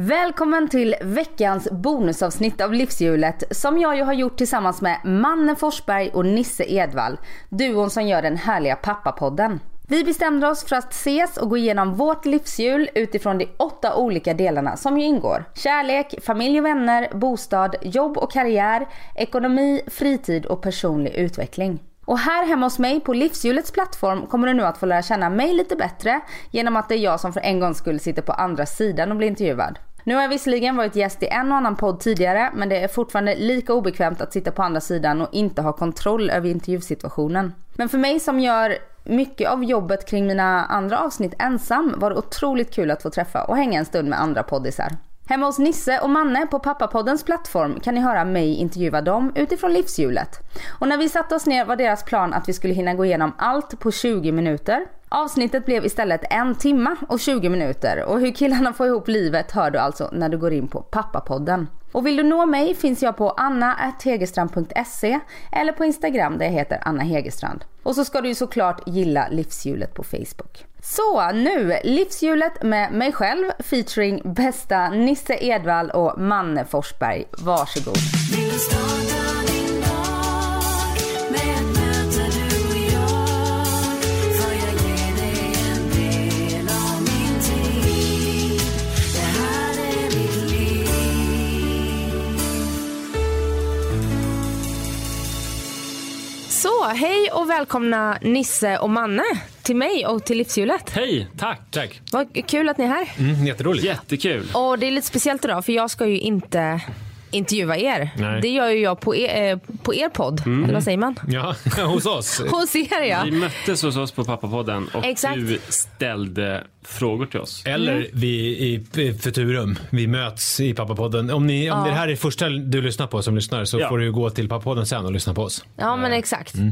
Välkommen till veckans bonusavsnitt av Livshjulet som jag ju har gjort tillsammans med Manne Forsberg och Nisse Edvall. Duon som gör den härliga pappapodden. Vi bestämde oss för att ses och gå igenom vårt livshjul utifrån de åtta olika delarna som ju ingår. Kärlek, familj och vänner, bostad, jobb och karriär, ekonomi, fritid och personlig utveckling. Och här hemma hos mig på Livshjulets plattform kommer du nu att få lära känna mig lite bättre genom att det är jag som för en gångs skull sitter på andra sidan och blir intervjuad. Nu har jag visserligen varit gäst i en och annan podd tidigare men det är fortfarande lika obekvämt att sitta på andra sidan och inte ha kontroll över intervjusituationen. Men för mig som gör mycket av jobbet kring mina andra avsnitt ensam var det otroligt kul att få träffa och hänga en stund med andra poddisar. Hemma hos Nisse och Manne på Pappapoddens plattform kan ni höra mig intervjua dem utifrån livshjulet. Och när vi satte oss ner var deras plan att vi skulle hinna gå igenom allt på 20 minuter. Avsnittet blev istället en timma och 20 minuter och hur killarna får ihop livet hör du alltså när du går in på Pappapodden. Och vill du nå mig finns jag på anna.hegerstrand.se eller på Instagram där jag heter Anna Hegerstrand. Och så ska du ju såklart gilla livshjulet på Facebook. Så nu, livshjulet med mig själv featuring bästa Nisse Edvall och Manne Forsberg. Varsågod. Så, hej och välkomna Nisse och Manne till mig och till Livshjulet. Hej, tack. Tack. Vad kul att ni är här. Mm, jätteroligt. Jättekul. Och det är lite speciellt idag för jag ska ju inte intervjua er. Nej. Det gör ju jag på er, eh, på er podd. Eller vad säger man? Ja, hos oss. Hos er ja. Vi möttes hos oss på Pappapodden och Exakt. du ställde frågor till oss. Eller vi i Futurum. Vi möts i Pappapodden. Om, ni, om det här är första du lyssnar på som lyssnar så Ja. får du gå till Pappapodden sen och lyssna på oss. Ja men exakt. Eh,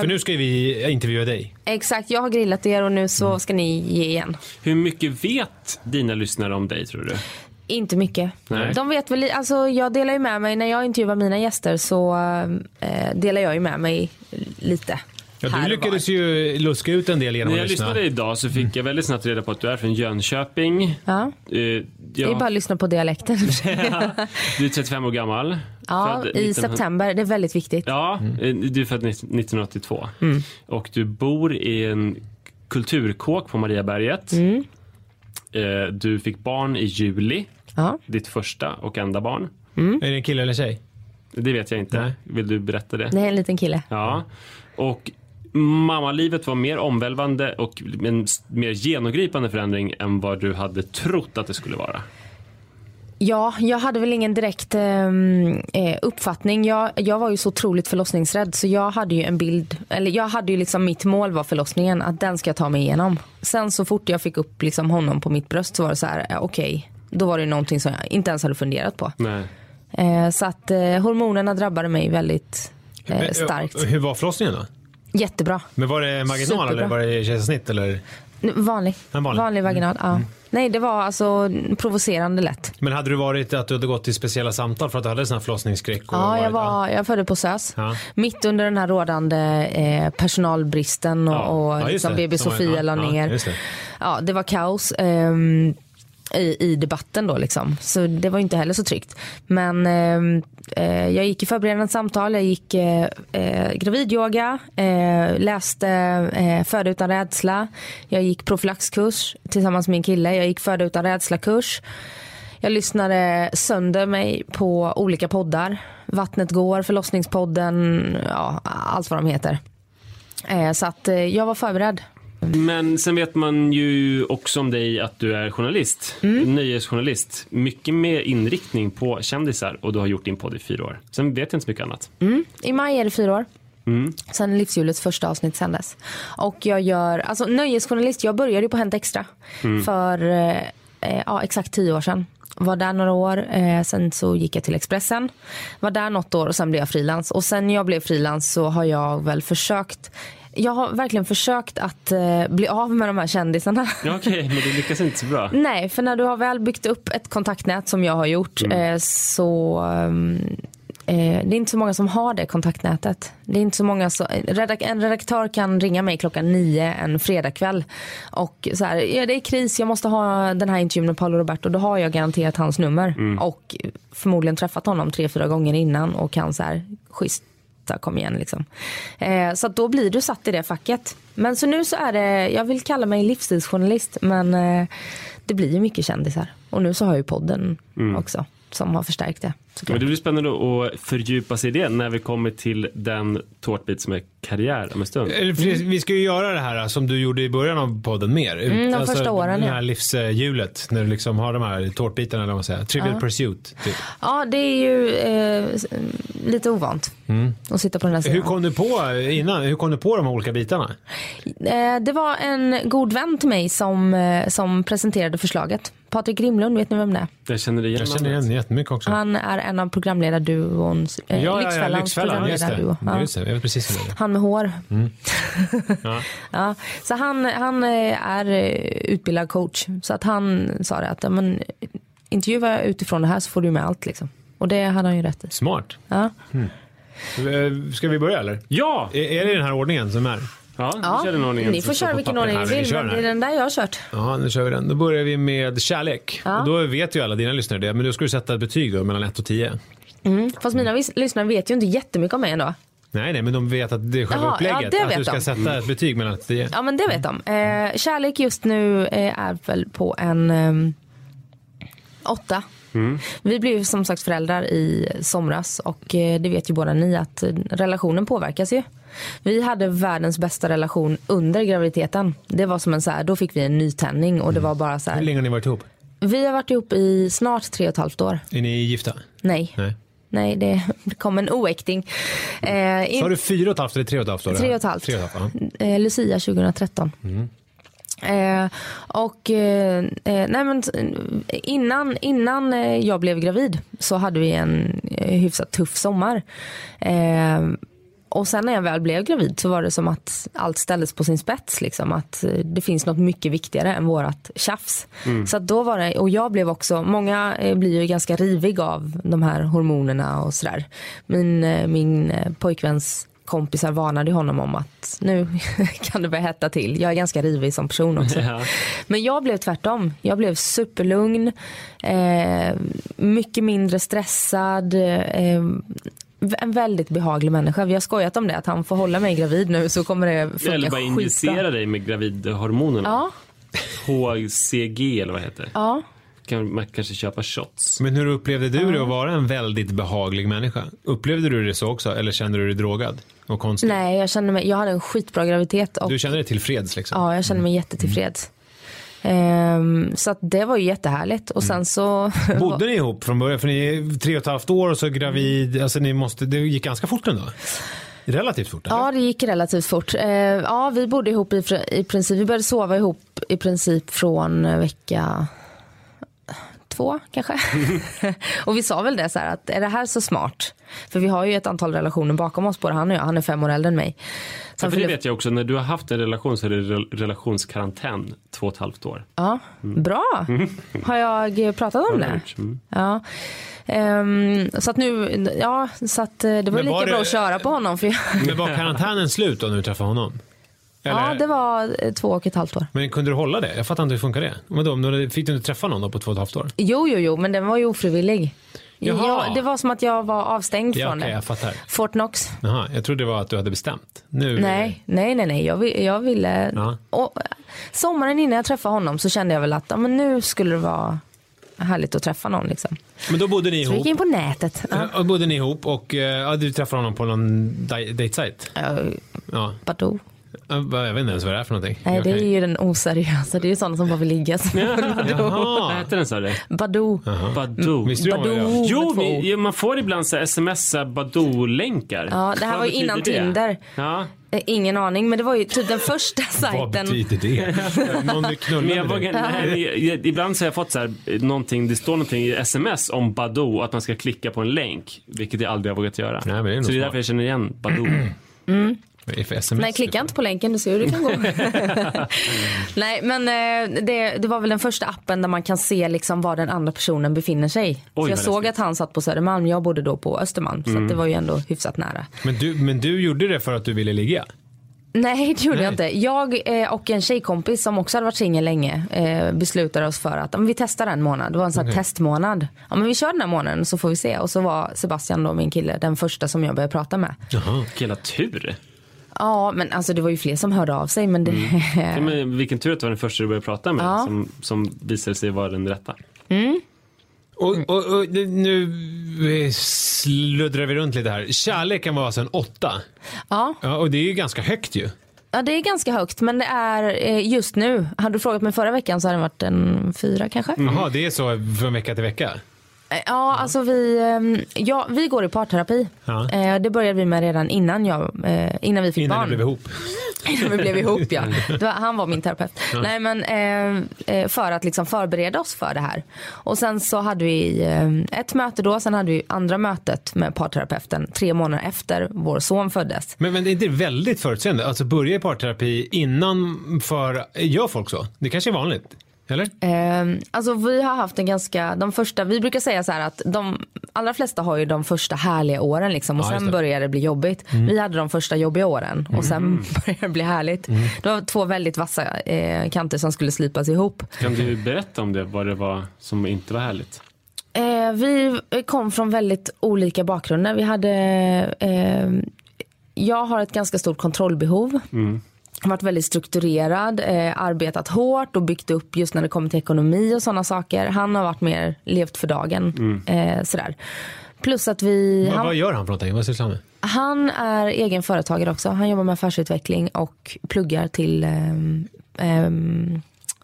För nu ska vi intervjua dig. Exakt, jag har grillat er och nu så ska ni ge igen. Hur mycket vet dina lyssnare om dig tror du? Inte mycket. Nej. De vet väl, alltså jag delar ju med mig, när jag intervjuar mina gäster så eh, delar jag ju med mig lite. Ja, du lyckades ju luska ut en del genom När att jag lyssna. lyssnade idag så fick jag väldigt snabbt reda på att du är från Jönköping. Ja. Eh, Det är ja, bara att lyssna på dialekten. du är 35 år gammal. ja, Född i 1900 september. Det är väldigt viktigt. Ja, eh, du är född 1982. Och du bor i en kulturkåk på Mariaberget. Eh, Du fick barn i juli, Ja. ditt första och enda barn. Är det en kille eller tjej? Det vet jag inte. Nej. Vill du berätta det? Det är en liten kille. Ja. Och mammalivet var mer omvälvande och en mer genomgripande förändring än vad du hade trott att det skulle vara. Ja, jag hade väl ingen direkt ehm, eh, uppfattning. Jag, jag var ju så otroligt förlossningsrädd så jag hade ju en bild, eller jag hade ju liksom mitt mål var förlossningen, att den ska jag ta mig igenom. Sen så fort jag fick upp liksom honom på mitt bröst så var det så här, eh, okej, då var det någonting som jag inte ens hade funderat på. Eh, så att eh, hormonerna drabbade mig väldigt eh, Men, starkt. Hur var förlossningen då? Jättebra. Men var det marginal Superbra. eller var det kejsarsnitt? Eller? Vanlig. En vanlig. vaginal, ja. Nej, det var alltså provocerande lätt. Men hade du varit att du hade gått till speciella samtal för att du hade sån här förlossningsskräck? Ja, jag, var, jag födde på SÖS. Ja. Mitt under den här rådande eh, personalbristen och, Ja. och Ja, liksom. BB Sofia la ja, ner. det. Ja, det var kaos. ehm, i, i debatten då liksom. Så det var ju inte heller så tryggt. Men ehm, eh, jag gick i förberedande samtal, jag gick eh, eh, gravidyoga, eh, läste eh, Föda utan rädsla. Jag gick profylaxkurs tillsammans med min kille. Jag gick Föda utan rädsla-kurs. Jag lyssnade sönder mig på olika poddar. Vattnet går, Förlossningspodden, ja, allt vad de heter. Eh, så att eh, jag var förberedd. Men sen vet man ju också om dig att du är journalist. Nöjesjournalist. Mycket med inriktning på kändisar och du har gjort din podd i fyra år. Sen vet jag inte så mycket annat. I maj är det fyra år. Sen är livshjulets första avsnitt sändes. Och jag gör, alltså nöjesjournalist, jag började ju på Hänt Extra för eh, eh, ja, exakt tio år sedan. Var där några år, eh, sen så gick jag till Expressen. Var där något år och sen blev jag frilans. Och sen jag blev frilans så har jag väl försökt jag har verkligen försökt att eh, bli av med de här kändisarna. Ja, Okej, men du lyckas inte så bra. Nej, för när du har väl byggt upp ett kontaktnät som jag har gjort eh, så ehm, eh, det är inte så många som har det kontaktnätet. Det är inte så många redak, en redaktör kan ringa mig klockan nio en fredagkväll och så här, ja, det är kris, jag måste ha den här intervjun med Paolo Roberto. Då har jag garanterat hans nummer och förmodligen träffat honom tre, fyra gånger innan och kan så här, schysst kom igen liksom. Eh, så då blir du satt i det facket. Men så nu så är det, jag vill kalla mig livsstilsjournalist men eh, det blir ju mycket kändisar. Och nu så har jag ju podden också som har förstärkt det. Såklart. Men det blir spännande att fördjupa sig i det när vi kommer till den tårtbit som är karriär om en stund. Eller, för Vi ska ju göra det här som du gjorde i början av podden mer. Alltså, Mm, de första åren, Det ja. här livshjulet när du liksom har de här tårtbitarna eller vad man säger. Trivial pursuit. Typ. Ja, det är ju eh, lite ovant att sitta på den här sidan. Hur kom du på innan? Hur kom du på de här olika bitarna? Eh, det var en god vän till mig som, eh, som presenterade förslaget. Patrik Grimlund, vet ni vem det är? Jag känner igen Jag känner igen jättemycket också. Han är en av programledarduons, eh, ja, ja, ja, Lyxfällans Lyxfällan. Programledarduo. Ja. Just det. Jag vet precis vem det är. Han med hår. Ja. Ja, så han, han eh, är eh, utbildad coach. Så att han sa det att men, intervjua utifrån det här så får du med allt. Liksom. Och det hade han ju rätt i. Smart. Ja. Eh, Ska vi börja eller? Ja! Är, är det den här ordningen som är? Ja, Ja, kör den ordningen ni får köra vilken ordning ni vi vill, men det är den där jag har kört. Ja, nu kör vi den. Då börjar vi med kärlek. Ja. Och då vet ju alla dina lyssnare det, men då ska du sätta ett betyg då, mellan 1 och 10. Mm. Fast mina lyssnare vet ju inte jättemycket om mig ändå. Nej, nej, men de vet att det är själva Jaha, upplägget. ja, att du ska de. sätta ett betyg mellan 1 och 10. Ja men det vet de. Eh, kärlek just nu eh, är väl på en ehm, åtta. Vi blev ju som sagt föräldrar i somras och eh, det vet ju båda ni att eh, relationen påverkas ju. Vi hade världens bästa relation under graviditeten. Det var som en så här, då fick vi en nytändning och det var bara så Hur här. länge har ni varit ihop? Vi har varit ihop i snart tre och ett halvt år. Är ni gifta? Nej, Nej. nej det, kom en oäkting. Eh, in- Sa du fyra och ett halvt eller tre och ett halvt år? Tre och ett halvt. Tre och ett halvt, ja. eh, Lucia 2013. Eh, och eh, eh, nej men innan, innan eh, jag blev gravid så hade vi en eh, hyfsat tuff sommar. Och sen när jag väl blev gravid så var det som att allt ställdes på sin spets. Liksom. Att eh, det finns något mycket viktigare än vårat tjafs. Så att då var det, och jag blev också, många eh, blir ju ganska rivig av de här hormonerna och sådär. Min, eh, min pojkväns kompisar varnade honom om att nu kan det börja hetta till. Jag är ganska rivig som person också. Ja. Men jag blev tvärtom. Jag blev superlugn, eh, mycket mindre stressad. Eh, en väldigt behaglig människa. Vi har skojat om det, att han får hålla mig gravid nu så kommer det funka Eller bara injicera dig med gravidhormonerna. Ja, HCG eller vad heter det? ja. Kan man kanske köpa shots? Men hur upplevde du det att vara en väldigt behaglig människa? Upplevde du det så också eller kände du dig drogad och konstig? Nej, jag kände mig, jag hade en skitbra graviditet och Du kände dig tillfreds liksom? ja, jag kände mig jättetillfreds. Ehm, så att det var ju jättehärligt och sen så Bodde ni ihop från början? För ni är tre och ett halvt år och så gravid. Alltså ni måste, det gick ganska fort ändå? Relativt fort? Eller? Ja, det gick relativt fort. Eh, ja, vi bodde ihop i, i princip. Vi började sova ihop i princip från eh, vecka två kanske. och vi sa väl det så här att är det här så smart? För vi har ju ett antal relationer bakom oss, både han och jag. Han är fem år äldre än mig. Så Ja, för det vet jag också, när du har haft en relation så är det rel- relationskarantän två och ett halvt år. Ja, bra. Har jag eh, pratat om det? Mm. Ja. Ehm, så att nu, ja, så att eh, det var Men lika var bra det- att köra på honom. För jag, Men var karantänen slut då när du träffade honom? Eller? ja, det var eh, två och ett halvt år. Men kunde du hålla det? Jag fattar inte hur funkar det. Du- fick du inte träffa någon då på två och ett halvt år? Jo, jo, jo, men den var ju ofrivillig. Jaha. Jag, det var som att jag var avstängd Ja, från okej, det. jag fattar. Fort Knox. Jaha, jag trodde det var att du hade bestämt. Nu, Nej, nej, nej, nej. Jag, vill- jag ville... Ja. Och, eh, sommaren innan jag träffade honom så kände jag väl att ja, men nu skulle det vara härligt att träffa någon. Liksom. Men då bodde ni Så jag ihop. gick in på nätet. Ja. Ja, bodde ni ihop och eh, ja, du träffade honom på någon dejtsajt? Ja, Ja. Badoo. Ja, Jag vet inte ens vad det är för någonting. Nej, det är ju den oseriösa. Det är ju sådana som bara vill ligga. Vad hette den sa du? Badoo. Badoo. Visste du om det? Badoo. Ja. Jo, vi, man får ibland så här smsa Badoo-länkar. Ja, det här Vad var ju betyder innan det? Tinder. Ja. Eh, Ingen aning, men det var ju typ den första Vad sajten. betyder det? Någon vill knulla Men jag med vågar, dig? nej, men jag, jag, ibland så har jag fått så här, eh, någonting, det står någonting i sms om Badoo, att man ska klicka på en länk, vilket jag aldrig har vågat göra. Nej, men det är nog så det är smart. därför jag känner igen Badoo. Nej, klicka inte på länken, du ser hur det kan gå. Nej, men eh, det, det var väl den första appen där man kan se liksom var den andra personen befinner sig. Oj, så jag såg att han satt på Södermalm, jag bodde då på Östermalm. Så att det var ju ändå hyfsat nära. Men, du, men du gjorde det för att du ville ligga? Nej, det gjorde Nej. jag inte. Jag eh, och en tjejkompis som också hade varit singel länge eh, beslutade oss för att men vi testar en månad. Det var en sån här Okej. testmånad. Ja, men vi kör den här månaden så får vi se. Och så var Sebastian då, min kille, den första som jag började prata med. Jaha. Jävla tur. Ja, men alltså det var ju fler som hörde av sig. Men det, Ja, men vilken tur att det var den första du började prata med Ja. som, som visade sig vara den rätta. Och, och, och nu sluddrar vi runt lite här. Kärleken var alltså en åtta. ja. Ja, och det är ju ganska högt ju. Ja det är ganska högt men det är eh, just nu. Hade du frågat mig förra veckan så hade det varit en fyra kanske. Jaha, det är så från vecka till vecka? Eh, Ja alltså vi, eh, ja, vi går i parterapi. Ja. Eh, Det började vi med redan innan, jag, eh, innan vi fick Innan barn. ni blev ihop? Innan vi blev ihop ja. Var, han var min terapeut. Nej men för att liksom förbereda oss för det här. Och sen så hade vi ett möte då, sen hade vi andra mötet med parterapeuten tre månader efter vår son föddes. Men, men det är inte väldigt förutseende? Alltså börja i parterapi innan för... Gör folk så? Det kanske är vanligt? Eller? Eh, alltså vi har haft en ganska, de första, vi brukar säga så här att de allra flesta har ju de första härliga åren liksom och Ja, sen det. Mm. börjar det bli jobbigt. Vi hade de första jobbiga åren och sen började det bli härligt. Mm. Det var två väldigt vassa eh, kanter som skulle slipas ihop. Kan du berätta om det, vad det var som inte var härligt? Eh, vi kom från väldigt olika bakgrunder. Vi hade, eh, jag har ett ganska stort kontrollbehov. Varit väldigt strukturerad, eh, arbetat hårt och byggt upp just när det kommer till ekonomi och sådana saker. Han har varit mer levt för dagen. Eh, sådär. Plus att vi... Vad, han, vad gör han för någonting? Vad sysslar han med? han är egen företagare också. Han jobbar med affärsutveckling och pluggar till eh,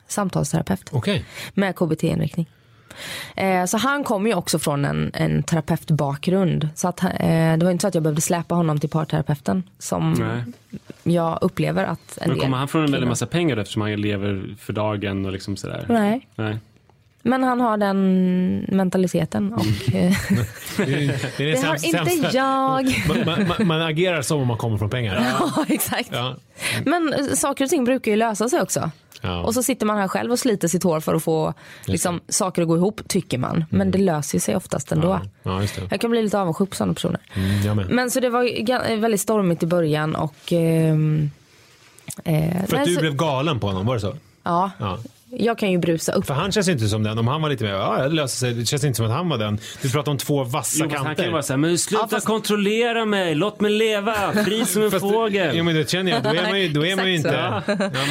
samtalsterapeut Okej. med KBT-inriktning. Eh, så han kommer ju också från en, en terapeutbakgrund. Så att, eh, det var inte så att jag behövde släpa honom till parterapeuten som Nej. jag upplever att en Men kommer han från en väldig massa pengar eftersom han lever för dagen och liksom sådär? Nej, Nej. men han har den mentaliteten och eh, Det, är- det, är det har sämsta- inte jag. Man, man, man, man agerar som om man kommer från pengar. ja, exakt. Ja. Men eh, saker och ting brukar ju lösa sig också. Ja. Och så sitter man här själv och sliter sitt hår för att få liksom, saker att gå ihop, tycker man. Men det löser sig oftast ändå. Ja, ja. Jag kan bli lite avundsjuk på sådana personer. Mm. Men så det var väldigt stormigt i början och... ehm, eh, För att nej, du så, blev galen på honom, var det så? Ja. Jag kan ju brusa upp. För han känns inte som den. Om han var lite mer, ja det löser sig. Det känns inte som att han var den. Du pratar om två vassa Jo, kanter. han kan ju vara såhär, men sluta Ja, fast- kontrollera mig, låt mig leva, fri som en Fast- fågel. Jo men det känner jag, då är man ju, då är man ju inte... Ja,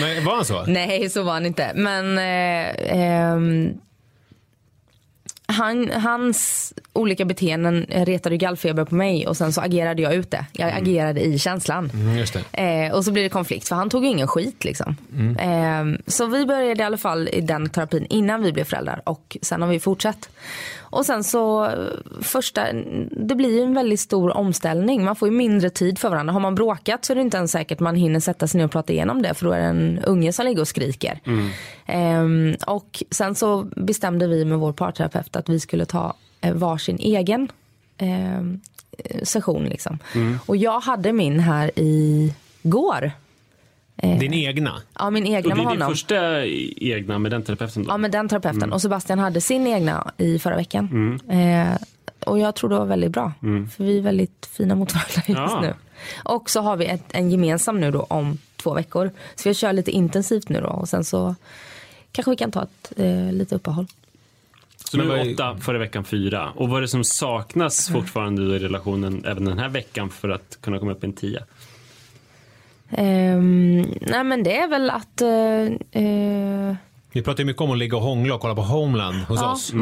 men var han så? Nej, så var han inte. Men eh, ehm, han, hans olika beteenden retade gallfeber på mig och sen så agerade jag ut det. Jag agerade i känslan. Mm. Eh, och så blir det konflikt för han tog ju ingen skit liksom. Eh, så vi började i alla fall i den terapin innan vi blev föräldrar och sen har vi fortsatt. Och sen så första, det blir ju en väldigt stor omställning. Man får ju mindre tid för varandra. Har man bråkat så är det inte ens säkert man hinner sätta sig ner och prata igenom det för då är det en unge som ligger och skriker. Eh, och sen så bestämde vi med vår parterapeut att vi skulle ta eh, varsin egen eh, session liksom. Och jag hade min här i går. Din egna? Ja, min Och egna det med är din honom. första egna med den terapeuten då? Ja, med den terapeuten. Mm. Och Sebastian hade sin egna i förra veckan. Eh, och jag tror det var väldigt bra. För vi är väldigt fina mot varandra just Mm. Ja. nu. Och så har vi ett, en gemensam nu då om två veckor. Så vi kör lite intensivt nu då. Och sen så kanske vi kan ta ett eh, lite uppehåll. Så nu är- åtta, förra veckan fyra. Och vad är det som saknas fortfarande i relationen även den här veckan för att kunna komma upp i en tia? Ehm, nej men det är väl att eh, eh, Vi pratar ju mycket om att ligga och hångla och kolla på Homeland hos Ja. oss.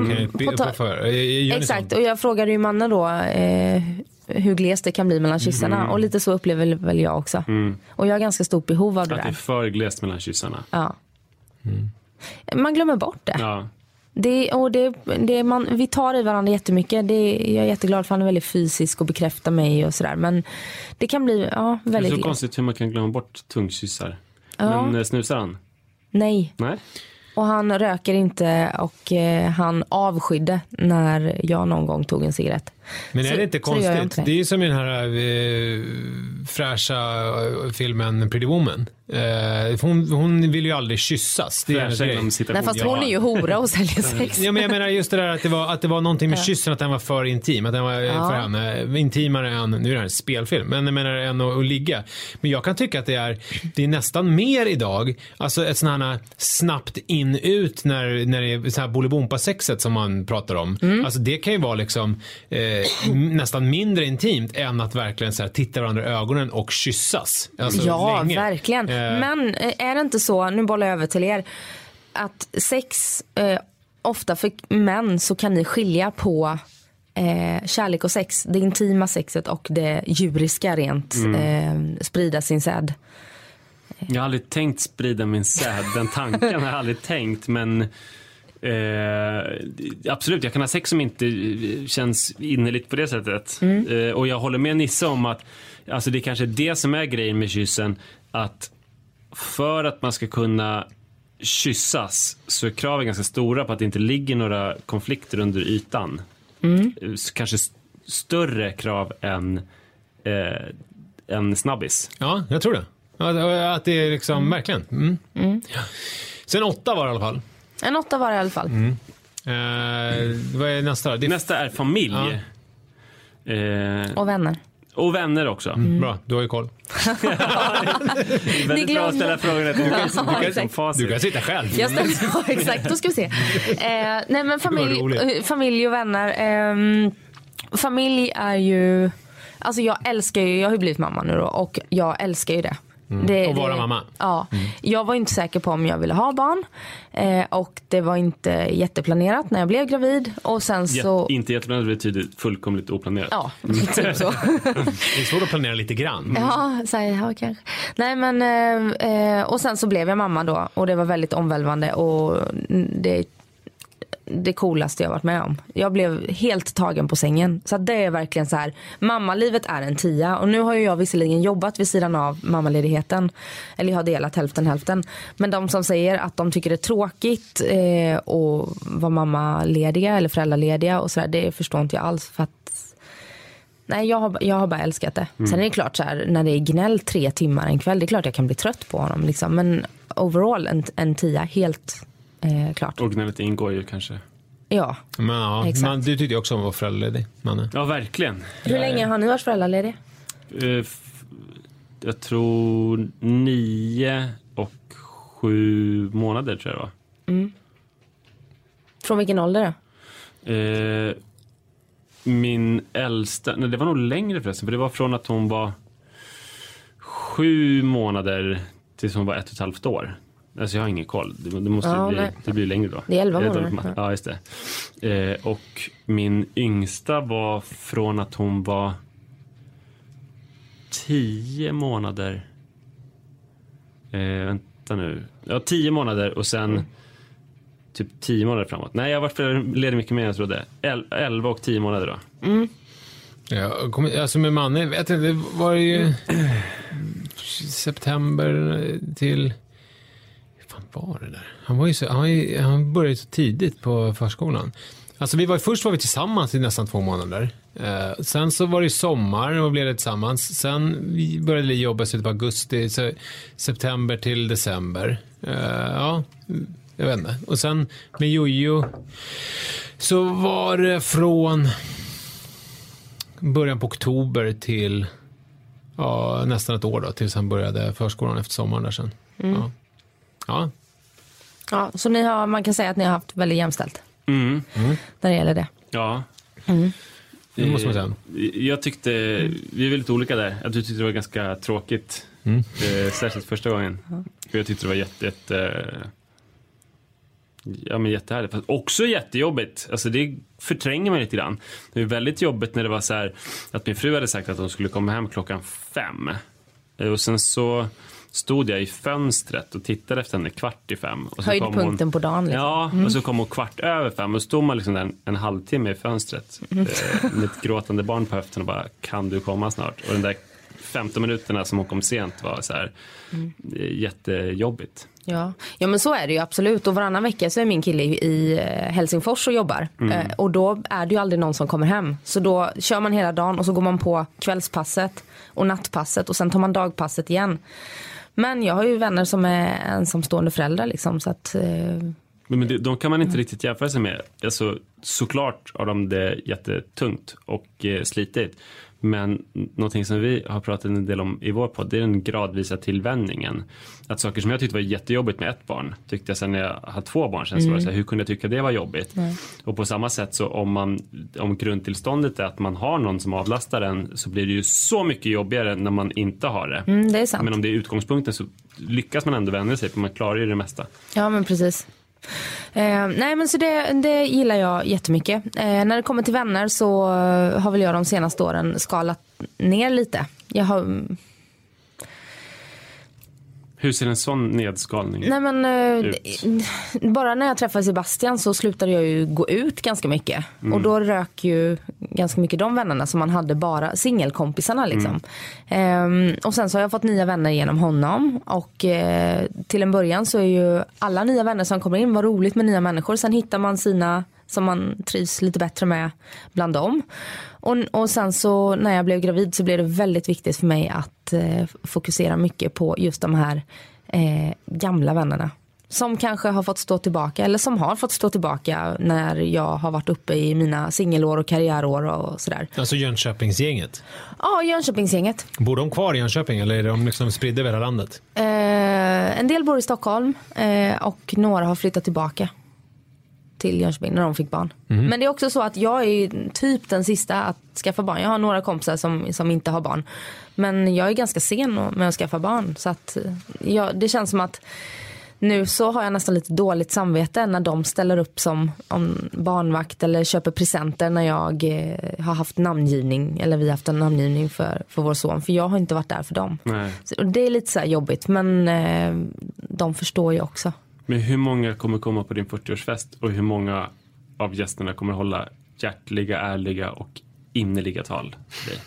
Ta- för- eh, Exakt, sånt? och jag frågade ju mannen då eh, hur glest det kan bli mellan kyssarna. Mm. Och lite så upplever väl jag också. Och jag har ganska stort behov av det Att det är för glest mellan kyssarna. Ja. Mm. Man glömmer bort det. Ja. Det, och det, det man, vi tar i varandra jättemycket. Det, jag är jätteglad för han är väldigt fysisk och bekräftar mig och sådär. Men det kan bli ja, Det är väldigt så konstigt hur man kan glömma bort tungkyssar. Ja. Men eh, snusar han? Nej. Nej? Och han röker inte och eh, han avskydde när jag någon gång tog en cigarett. Men är det inte konstigt? inte det. det är ju som i den här eh, fräscha eh, filmen Pretty Woman. Eh, hon, hon vill ju aldrig kyssas. Det är citation. Nej fast hon är ju hora och säljer sex. Ja, men jag menar just det där att det var, att det var någonting med kyssen, att den var för intim. Att den var eh, för henne intimare än, nu är det här en spelfilm, men jag menar än att, att ligga. Men jag kan tycka att det är, det är nästan mer idag, alltså ett sånt här snabbt in ut när, när det är så här bolibompa-sexet som man pratar om. Alltså det kan ju vara liksom eh, nästan mindre intimt än att verkligen så här, titta varandra i ögonen och kyssas. Alltså, Ja, länge. verkligen. Eh, Men eh, är det inte så, nu bollar jag över till er, att sex, eh, ofta för män så kan ni skilja på eh, kärlek och sex, det intima sexet och det djuriska rent, Mm. eh, sprida sin säd. Jag har aldrig tänkt sprida min säd. Den tanken har jag aldrig tänkt. Men eh, absolut, jag kan ha sex som inte eh, känns innerligt på det sättet. Eh, och jag håller med Nisse om att alltså, det kanske är det som är grejen med kyssen. Att för att man ska kunna kyssas så är kraven ganska stora på att det inte ligger några konflikter under ytan. Så Kanske st- större krav än eh, en snabbis. Ja, jag tror det. Ja, Att det är liksom, verkligen. Mm. Ja. Sen åtta var det i alla fall. En åtta var det i alla fall. Mm. Eh, vad är nästa då? Det är Nästa är familj. Ja. Eh, Och vänner. Och vänner också. Bra, du har ju koll. Väldigt bra att ställa frågorna till Ja, som, som exakt. facit. Du kan sitta själv. Jag ställde, ja, exakt, då ska vi se. Eh, nej men familj, eh, familj och vänner. ehm, familj är ju, alltså jag älskar ju, jag har ju blivit mamma nu då och jag älskar ju det. Det Och vara det- mamma. Ja. Jag var inte säker på om jag ville ha barn eh, och det var inte jätteplanerat när jag blev gravid och sen så, Jät- inte jätteplanerat betyder fullkomligt oplanerat. ja, typ så. Det är svårt att planera lite grann. Ja, så här, ja kanske. Nej men eh, eh, och sen så blev jag mamma då och det var väldigt omvälvande och det det coolaste jag varit med om. Jag blev helt tagen på sängen. Så det är verkligen så här, mammalivet är en tia och nu har ju jag visserligen jobbat vid sidan av mammaledigheten. Eller jag har delat hälften hälften. Men de som säger att de tycker det är tråkigt eh, att vara mammalediga eller föräldralediga och så där, det förstår inte jag alls för att Nej, jag har, jag har bara älskat det. Sen är det klart så här, när det är gnäll tre timmar en kväll, det är klart jag kan bli trött på honom. Liksom. Men overall en, en tia, helt eh, klart. Och gnället ingår ju kanske. Ja. Men ja, Exakt. man, du tyckte ju också om att vara föräldraledig, Manne. Ja, verkligen. Hur länge har ni varit föräldralediga? Eh, f- Jag tror nio och sju månader tror jag det var. Från vilken ålder då? Eh, min äldsta, nej det var nog längre förresten, för det var från att hon var sju månader tills hon var ett och ett halvt år. Alltså jag har ingen koll, det, det måste Ja, bli, det blir längre då. Det är elva månader. Ja, just det. Eh, och min yngsta var från att hon var tio månader. Eh, vänta nu. Ja, tio månader och sen typ tio månader framåt. Nej, jag har varit föräldraledig mycket mer än jag trodde. El- elva och tio månader då. Ja, kom, alltså med Manne, vet jag, det var ju september till... Fan var det där? Han, var ju så, han, han började så tidigt på förskolan. Alltså vi var, först var vi tillsammans i nästan två månader. Eh, sen så var det sommar och blev det tillsammans. Sen började vi jobba i slutet på augusti, så september till december. Eh, ja, jag vet inte. Och sen med Jojo så var det från början på oktober till ja, nästan ett år då, tills han började förskolan efter sommaren där sen. Ja. Ja, Ja, så ni har, man kan säga att ni har haft väldigt jämställt Mm. när det gäller det. Ja. det måste man säga. Eh, Jag tyckte, vi är väldigt olika där. Att du tyckte det var ganska tråkigt. Mm. Eh, särskilt första gången. Jag tyckte det var jätte, jätte Ja men jättehärligt. Fast också jättejobbigt. Alltså det förtränger man lite grann. Det är väldigt jobbigt när det var så här att min fru hade sagt att hon skulle komma hem klockan fem. Eh, Och sen så stod jag i fönstret och tittade efter henne kvart i fem. Och så kom hon- Höjdpunkten på dagen. Liksom. Ja, och så kom hon kvart över fem och stod man liksom en, en halvtimme i fönstret Mm. eh, med ett gråtande barn på höften och bara kan du komma snart? Och den där 15 minuterna som hon kom sent var så här Mm. eh, jättejobbigt. Ja. ja men så är det ju absolut och varannan vecka så är min kille i eh, Helsingfors och jobbar eh, och då är det ju aldrig någon som kommer hem så då kör man hela dagen och så går man på kvällspasset och nattpasset och sen tar man dagpasset igen. Men jag har ju vänner som är ensamstående föräldrar liksom så att eh, Men det, de kan man inte riktigt jämföra sig med. Alltså, såklart har de det jättetungt och eh, slitigt. Men någonting som vi har pratat en del om i vår podd, det är den gradvisa tillvänjningen. Att saker som jag tyckte var jättejobbigt med ett barn, tyckte jag sen när jag hade två barn, sen så det så här, hur kunde jag tycka det var jobbigt? Och på samma sätt så om man, om grundtillståndet är att man har någon som avlastar en, så blir det ju så mycket jobbigare när man inte har det. mm, det. Men om det är utgångspunkten så lyckas man ändå vända sig, för man klarar ju det mesta. Ja men precis. Eh, nej men så det, det gillar jag jättemycket. Eh, när det kommer till vänner så har väl jag de senaste åren skalat ner lite. Jag har, hur ser en sån nedskalning nej men eh, ut? bara när jag träffade Sebastian så slutade jag ju gå ut ganska mycket. Och då rök ju ganska mycket de vännerna som man hade bara singelkompisarna liksom. Ehm, och sen så har jag fått nya vänner genom honom och eh, till en början så är ju alla nya vänner som kommer in, vad roligt med nya människor. Sen hittar man sina som man trivs lite bättre med bland dem. Och, och sen så när jag blev gravid så blev det väldigt viktigt för mig att eh, fokusera mycket på just de här eh, gamla vännerna. Som kanske har fått stå tillbaka eller som har fått stå tillbaka när jag har varit uppe i mina singelår och karriärår och sådär. Alltså Jönköpingsgänget. Ja, Jönköpingsgänget. Bor de kvar i Jönköping eller är de liksom spridda över hela landet? Eh, en del bor i Stockholm eh, och några har flyttat tillbaka till Jönköping när de fick barn. Men det är också så att jag är typ den sista att skaffa barn. Jag har några kompisar som, som inte har barn. Men jag är ganska sen med att skaffa barn. Så att eh, jag, det känns som att nu så har jag nästan lite dåligt samvete när de ställer upp som om barnvakt eller köper presenter när jag eh, har haft namngivning eller vi har haft en namngivning för, för vår son. För jag har inte varit där för dem. Så, det är lite så här jobbigt men eh, de förstår ju också. Men hur många kommer komma på din 40-årsfest och hur många av gästerna kommer hålla hjärtliga, ärliga och innerliga tal till dig?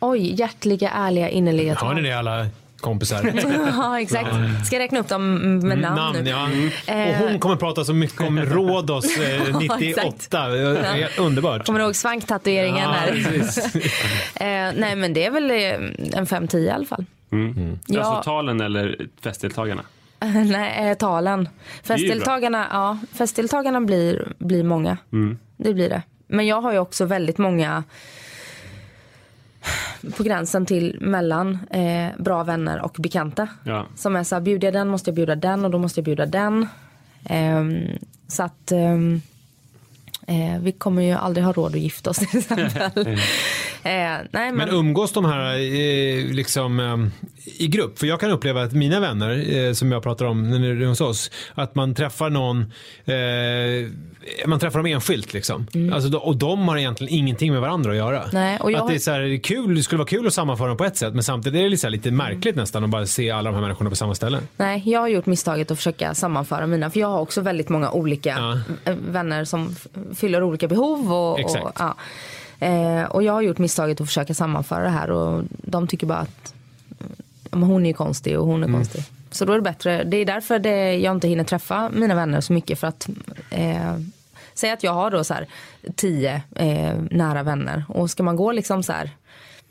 Oj, hjärtliga, ärliga, innerliga Har ni det alla kompisar? ja, exakt. Ska jag räkna upp dem med namn, Namn, nu? ja. Eh. Och hon kommer prata så mycket om Rhodos eh, 98. Helt Underbart. Kommer du ihåg svanktatueringen Ja, eh, nej men det är väl eh, en 5-10 i alla fall. Mm. Ja. Alltså talen eller festdeltagarna? nej, eh, talen. Festdeltagarna, ja, festdeltagarna blir, blir många. Mm. Det blir det. Men jag har ju också väldigt många på gränsen till mellan eh, bra vänner och bekanta. Ja. Som är så här, bjuder jag den måste jag bjuda den och då måste jag bjuda den. Ehm, så att ehm, eh, vi kommer ju aldrig ha råd att gifta oss till exempel. eh, nej, men, Men umgås de här eh, liksom eh, i grupp? För jag kan uppleva att mina vänner eh, som jag pratar om när ni är hos oss, att man träffar någon, eh, man träffar dem enskilt liksom. Alltså, då- och de har egentligen ingenting med varandra att göra. Mm. Nej, och jag att det, är så här, kul, det skulle vara kul att sammanföra dem på ett sätt men samtidigt är det lite, här, lite märkligt nästan att bara se alla de här människorna på samma ställe. nej, jag har gjort misstaget att försöka sammanföra mina. För jag har också väldigt många olika Ja. eh, vänner som fyller olika behov. Och, och, Exakt. ja. eh, och jag har gjort misstaget att försöka sammanföra det här. Och de tycker bara att men hon är ju konstig och hon Mm. är konstig. Så då är det bättre. Det är därför det, jag inte hinner träffa mina vänner så mycket. För att eh, Säg att jag har då så här tio eh, nära vänner. Och ska man gå liksom så här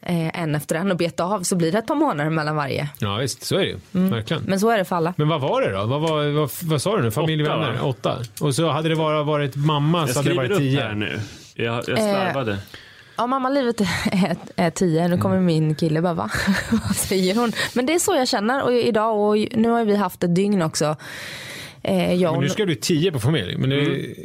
eh, en efter en och beta av så blir det ett par månader mellan varje. Ja visst, så är det ju. Verkligen. Mm. Men så är det för alla. Men vad var det då? Vad, var, vad, vad sa du nu? Familj, Åtta, vänner? va? Åtta. Och så hade det bara varit mamma Jag så hade det skriver varit upp tio. här nu. Jag, jag slarvade. Ja, mammalivet är, är tio. Nu kommer min kille bara, va? Vad säger hon? Men det är så jag känner och idag och nu har vi haft ett dygn också. Eh, jag Men och nu ska du tio på familj. Men, det,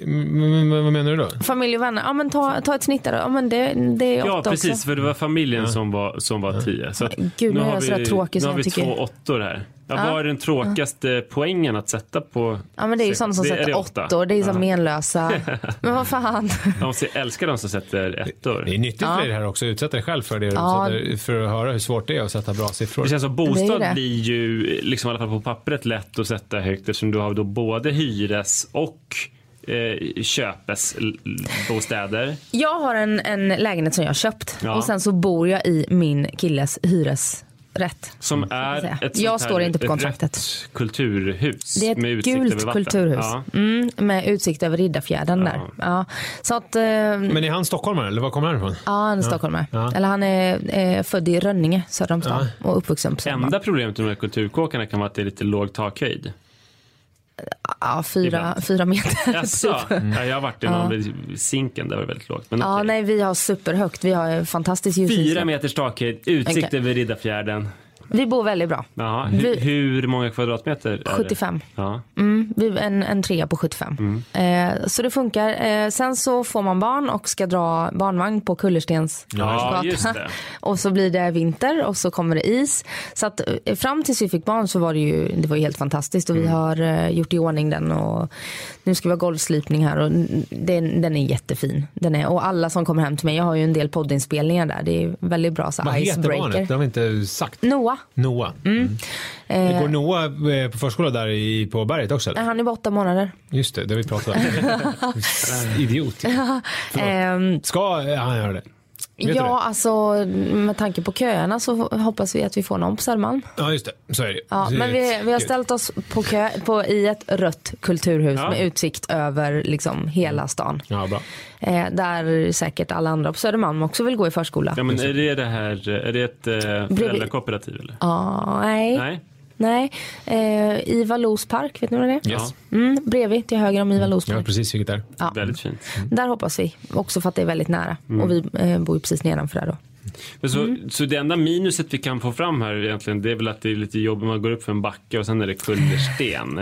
Mm. men, men vad menar du då? familj och vänner. Ja men ta, ta ett snitt där då. Ja men det, det är Ja, precis. också. För det var familjen som var, som var tio. Så att Gud, nu är har jag sådär tråkig nu har vi tycker. två åttor här. Ja, Vad är den tråkigaste poängen att sätta på? Ja men det är ju sådana som Det- sätter det åtta? åttor. Det är ju som menlösa. men vad fan. De ser- älskar de som sätter ettor. Det är nyttigt för dig det här också. Utsätta dig själv för det. Ja. För att höra hur svårt det är att sätta bra siffror. Det känns som Det bostad det. blir ju, liksom i alla fall på pappret, lätt att sätta högt eftersom du har då både hyres och eh, köpesbostäder. Jag har en, en lägenhet som jag har köpt Ja. och sen så bor jag i min killes hyresrätt. Som är ett Jag står här inte på kontraktet. kulturhus. Det är med ett gult kulturhus Ja. mm, med utsikt över Riddarfjärden där. Ja. Så att, eh, Men är han stockholmare eller var kommer han ifrån? ja, han är stockholmare. Ja. Eller han är eh, född i Rönninge söder om stan och uppvuxen på. Enda problemet med de här kulturkåkarna kan vara att det är lite låg takhöjd. Ja, fyra, fyra meter. Jaså? typ. Ja, jag har varit i någon vid Zinken, där var det väldigt lågt. Men Ja, okej. nej, vi har superhögt. Vi har fantastisk Fyra ljusyta. meters takhöjd, utsikt Okej. över Riddarfjärden. Vi bor väldigt bra. Jaha, hu- Vi- hur många kvadratmeter? Är det? 75. Ja. Mm, vi- en, en trea på 75. Eh, så det funkar. Eh, sen så får man barn och ska dra barnvagn på Kullerstens Ja, gata. just det. Och så blir det vinter och så kommer det is. Så att eh, fram tills vi fick barn så var det ju det var ju helt fantastiskt och Mm. vi har eh, gjort i ordning den och nu ska vi ha golvslipning här och den, den är jättefin. Den är, och alla som kommer hem till mig, jag har ju en del poddinspelningar där. Det är väldigt bra så Vad heter icebreaker. barnet? Det har vi inte sagt. Noah, Noah. Mm. Det går Noah eh, på förskola där i, på berget också? Eller? han är bara åtta månader. Just det, det har vi pratat om. Idiot. Ehm, Ska han göra det? Vet ja, det? alltså med tanke på köerna så hoppas vi att vi får någon på Södermalm. Ja, just det. Så är det. Ja, men vi, vi har ställt oss på kö på, i ett rött kulturhus Ja. med utsikt över liksom hela stan. Ja, bra. Eh, där säkert alla andra på Södermalm också vill gå i förskola. Ja, men är det det här, är det ett eh, föräldrakooperativ eller? Ja, nej. Nej? Nej. Eh, Iva Los park, vet ni vad det är? Yes. Mm, bredvid till höger om Iva Los Ja, park. precis vilket är. Ja. Väldigt fint. Där hoppas vi. Också för att det är väldigt nära. Mm. Och vi eh, bor ju precis nedanför där då. Men så, Mm. så det enda minuset vi kan få fram här egentligen, det är väl att det är lite jobbigt. Man går upp för en backe och sen är det kullersten.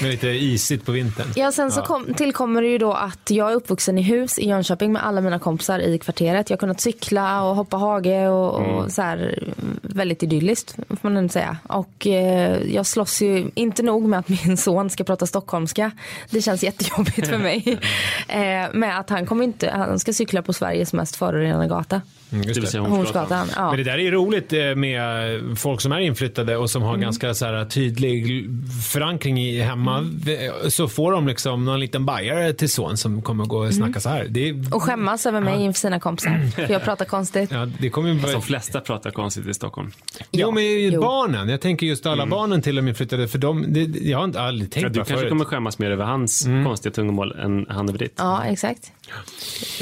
Men lite isigt på vintern. Ja, sen så kom, tillkommer det ju då att jag är uppvuxen i hus i Jönköping med alla mina kompisar i kvarteret. Jag har kunnat cykla och hoppa hage och, och så här väldigt idylliskt får man ändå säga. Och eh, jag slåss ju inte nog med att min son ska prata stockholmska. Det känns jättejobbigt för mig. eh, med att han kommer inte, han ska cykla på Sveriges mest förorenade gata. Mm, Det vill säga Hornsgatan. Ja. Men det där är roligt eh, med folk som är inflyttade och som Mm. har ganska så här tydlig förankring i hemma. Mm. Så får de liksom någon liten bajare till son som kommer gå och snacka så här. Det, är- Och skämmas över mig inför sina kompisar. För jag pratar konstigt. ja, det kommer ju De flesta pratar konstigt i Stockholm. Jo, men jo. Mm. barnen. Jag tänker just alla barnen till de inflyttade. För de, det, jag har inte aldrig tänkt Ja, du kanske förut. kommer skämmas mer över hans Mm. konstiga tungomål än han över ditt. Ja, exakt.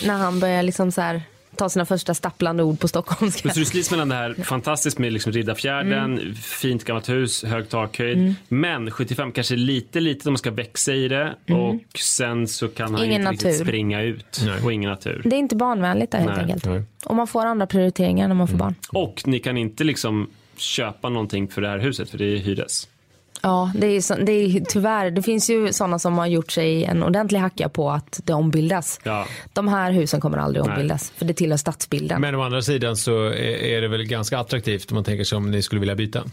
När han börjar liksom så här ta sina första stapplande ord på stockholmska. Men Så du slits mellan det här fantastiskt med liksom Riddarfjärden, Mm. fint gammalt hus, hög takhöjd. Men 75 kanske lite litet om man ska växa i det. Och sen så kan han Mm. Ingen inte riktigt natur. springa ut. Nej. Och ingen natur. Det är inte barnvänligt där helt Nej, enkelt. nej. Och man får andra prioriteringar när man får barn. Och ni kan inte liksom köpa någonting för det här huset för det är hyres. Ja, det är, så, det är tyvärr, det finns ju sådana som har gjort sig en ordentlig hacka på att det ombildas. Ja. De här husen kommer aldrig Nej. ombildas, för det tillhör stadsbilden. Men å andra sidan så är, det väl ganska attraktivt om man tänker sig om ni skulle vilja byta.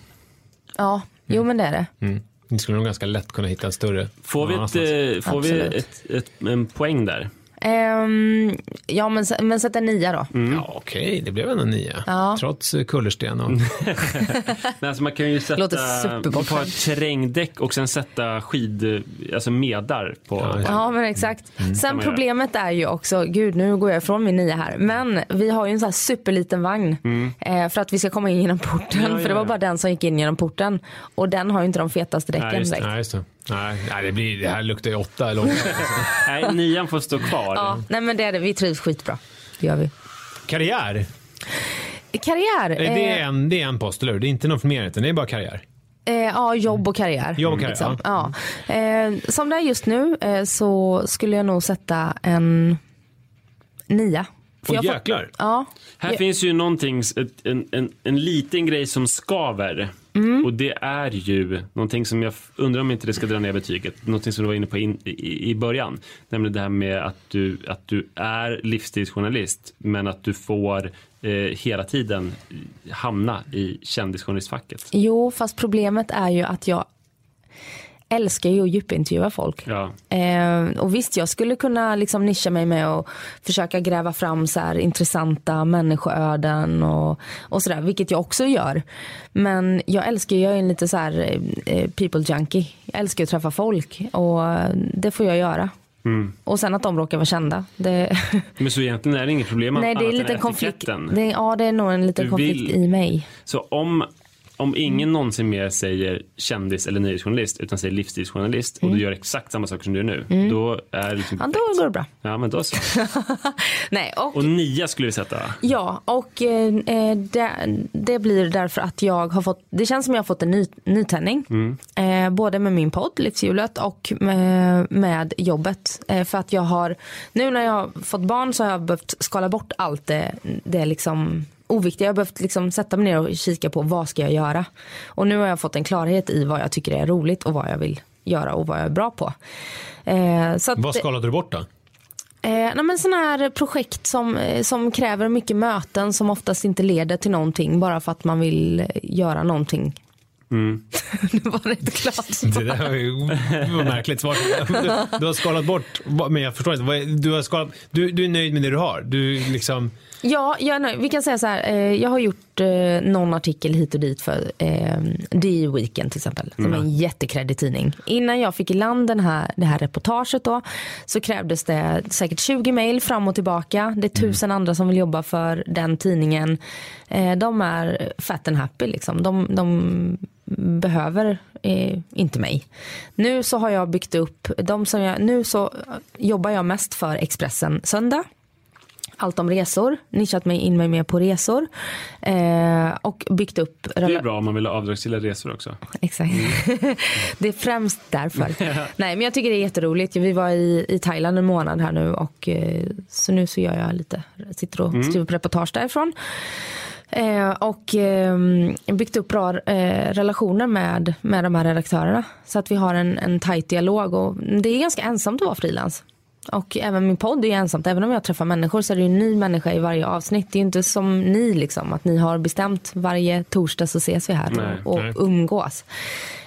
Ja, jo men det är det. Mm. Ni skulle nog ganska lätt kunna hitta en större. Får vi, ett, eh, får vi ett, ett, en poäng där? Ehm, ja, men, men sätt en nia då. Ja, okej, det blev ändå nia. Ja. Trots eh, kullersten och... Men alltså man kan ju sätta ha ett terrängdäck och sen sätta skid, alltså medar på. Ja, Ja men exakt. kan Sen man problemet är ju också, gud nu går jag ifrån min nia här, men vi har ju en sån här superliten vagn eh, för att vi ska komma in genom porten. Ja, ja, för det var bara den som gick in genom porten och den har ju inte de fetaste Nej, däcken just det. direkt. Nej, just det. Nej, nej det, blir, det här luktar ju åtta eller åtta. Nej, nian får stå kvar. Ja, nej men det är det, vi trivs skitbra. Det gör vi. Karriär, Karriär? det är, eh, en, det är en post, eller hur? Det är inte något mer, utan det är bara karriär. Eh, ja, jobb och karriär. Jobb och karriär, ja. Eh, som det är just nu eh, så skulle jag nog sätta en nia. För Åh jag får- jäklar. Ja. Här Ja. finns ju någonting, ett, en, en, en liten grej som skaver. Mm. Och det är ju någonting som jag undrar om inte det ska dra ner betyget. Någonting som du var inne på in, i, i början. Nämligen det här med att du, att du är livstidsjournalist men att du får eh, hela tiden hamna i kändisjournalistfacket. Jo, fast problemet är ju att jag älskar ju att djupintervjua folk. Ja. Eh, och visst, jag skulle kunna liksom nischa mig med att försöka gräva fram så här intressanta människoöden och, och sådär, vilket jag också gör. Men jag älskar, jag är en lite så här eh, people junkie. Jag älskar att träffa folk och det får jag göra. Och sen att de råkar vara kända. Det, Men så egentligen är det inget problem nej, det är en liten konflikt. Det, ja, det är nog en liten Du konflikt vill- i mig. Så om, om ingen någonsin mer säger kändis eller nyhetsjournalist utan säger livsstilsjournalist och du gör exakt samma saker som du gör nu, då är det Mm. Ja, då går det bra. Ja, men då så. Nej, och, Och nia skulle vi sätta. Ja, och eh, eh, det, det blir därför att jag har fått, det känns som jag har fått en ny, nytändning. Eh, både med min podd Livshjulet och med, med jobbet. Eh, för att jag har, nu när jag har fått barn så har jag behövt skala bort allt det, det liksom oviktiga. Jag har behövt liksom sätta mig ner och kika på vad ska jag göra. Och nu har jag fått en klarhet i vad jag tycker är roligt och vad jag vill göra och vad jag är bra på. Eh, så att, Vad skalade du bort då? Eh, nej men sådana här projekt som, eh, som kräver mycket möten som oftast inte leder till någonting bara för att man vill eh, göra någonting. det var rätt klart. Det där var ju var märkligt svar. Du, du har skalat bort, men jag förstår inte. Du, har skalat, du, du är nöjd med det du har? Du liksom, Ja, jag vi kan säga så här. Eh, jag har gjort eh, någon artikel hit och dit för eh, DI Weekend till exempel. Som är en jättekreddig tidning. Innan jag fick i land den här, det här reportaget då så krävdes det säkert 20 mejl fram och tillbaka. Det är tusen andra som vill jobba för den tidningen. Eh, de är fat and happy liksom. De, de behöver eh, inte mig. Nu så har jag byggt upp, de som jag, nu så jobbar jag mest för Expressen Söndag allt om resor, nischat mig in mig mer på resor eh, och byggt upp Det är bra om man vill ha avdragsgilla resor också. Exakt. det är främst därför. Nej, men jag tycker det är jätteroligt. Vi var i, i Thailand en månad här nu och eh, så nu så gör jag lite, sitter och skriver på reportage därifrån. Eh, och eh, byggt upp bra eh, relationer med, med de här redaktörerna. Så att vi har en, en tajt dialog och det är ganska ensamt att vara frilans. Och även min podd är ju ensamt. Även om jag träffar människor så är det ju en ny människa i varje avsnitt. Det är ju inte som ni liksom. Att ni har bestämt varje torsdag så ses vi här Nej, och, och nej. umgås.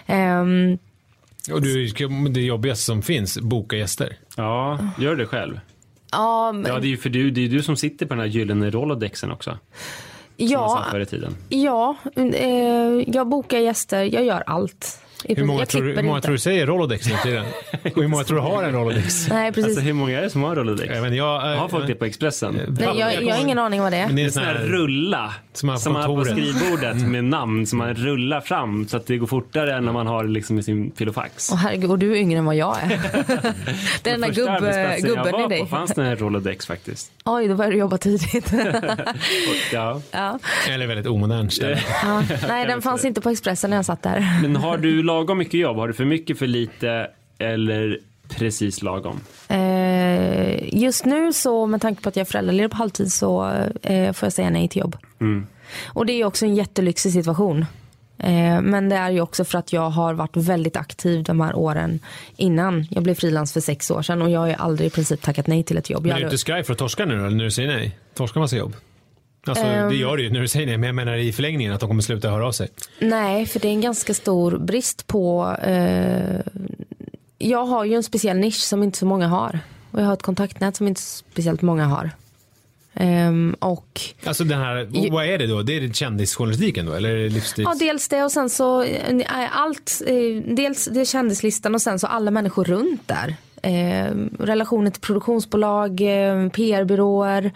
Ehm, och du, det jobbigaste som finns, boka gäster. Ja, gör det själv. ja, men- Ja, det är ju för du, det är du som sitter på den här gyllene rolodexen också. Ja, ja eh, jag bokar gäster. Jag gör allt. I Hur många, tror, hur många tror du säger Rolodex nu till den? Och hur många tror du har en Rolodex? Nej, precis. Alltså hur många är det som har rolodex? Jag, vet, inte, jag, Har folk det på Expressen? Nej, jag, jag har ingen aning vad det är. Men det är En sån här här, rulla Som man har på som man har på kontoret. Mm. skrivbordet med namn som man rullar fram så att det går fortare än när man har det liksom i sin filofax. Åh herregud, och du är yngre än vad jag är. det är den där gubb, arbetsplatsen jag gubben i var dig. på fanns det en Rolodex faktiskt. Oj, då började du jobba tidigt. Ja. ja. eller väldigt omodernt ställe. Ja. Nej, den fanns inte på Expressen när jag satt där. Men har du lagom mycket jobb? Har du för mycket, för lite eller precis lagom? Eh, just nu så med tanke på att jag är föräldraledig på halvtid så eh, får jag säga nej till jobb. Mm. Och det är också en jättelyxig situation. Eh, men det är ju också för att jag har varit väldigt aktiv de här åren innan. Jag blev frilans för sex år sedan och jag har ju aldrig i princip tackat nej till ett jobb. Men är du inte skraj för att torska nu då, eller när du säger nej? Torska massa jobb? Alltså Ehm. det gör du ju när du säger nej, men jag menar i förlängningen att de kommer sluta höra av sig. Nej, för det är en ganska stor brist på... Eh, jag har ju en speciell nisch som inte så många har. Och jag har ett kontaktnät som inte speciellt många har. Ehm, och Alltså den här, vad är det då? Det är kändisjournalistiken då, eller det livsstils... ja, dels det och sen så eh, allt. Eh, dels det är kändislistan och sen så alla människor runt där. Eh, relationer till produktionsbolag, eh, PR-byråer,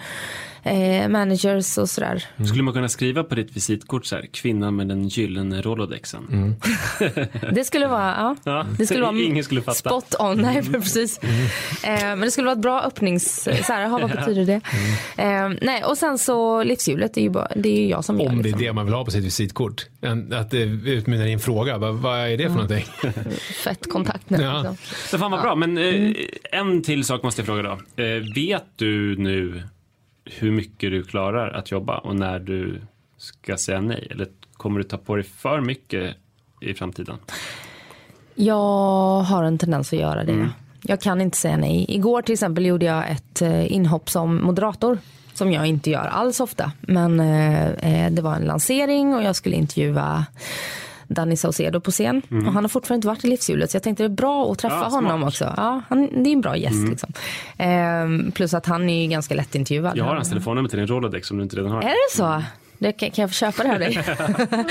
eh, managers och sådär. Skulle man kunna skriva på ditt visitkort så här, kvinnan med den gyllene rolodexen? Det skulle vara, ja, Ja, det skulle vara ingen skulle fatta. spot on. Nej, men precis. Eh, men det skulle vara ett bra öppnings... Så här, aha, vad betyder det? Eh, nej, och sen så livshjulet, det är ju, bara, det är ju jag som gör Om det är liksom. det man vill ha på sitt visitkort. En- Att det utmynnar i en fråga. Vad, vad är det för någonting? Fett kontaktnät. Ja. Liksom. Så fan vad bra, men eh, en till sak måste jag fråga då. Eh, vet du nu hur mycket du klarar att jobba och när du ska säga nej? Eller kommer du ta på dig för mycket i framtiden? Jag har en tendens att göra det. Jag kan inte säga nej. Igår till exempel gjorde jag ett eh, inhopp som moderator. Som jag inte gör alls ofta. Men eh, eh, det var en lansering och jag skulle intervjua Danny Saucedo på scen. Och han har fortfarande inte varit i livshjulet så jag tänkte det är bra att träffa Ja, honom smart. också. Ja, han, det är en bra gäst liksom. Ehm, plus att han är ju ganska lättintervjuad. Jag har hans telefonnummer till din Rolodex om du inte redan har Är det så? Det kan, kan jag få köpa det här dig?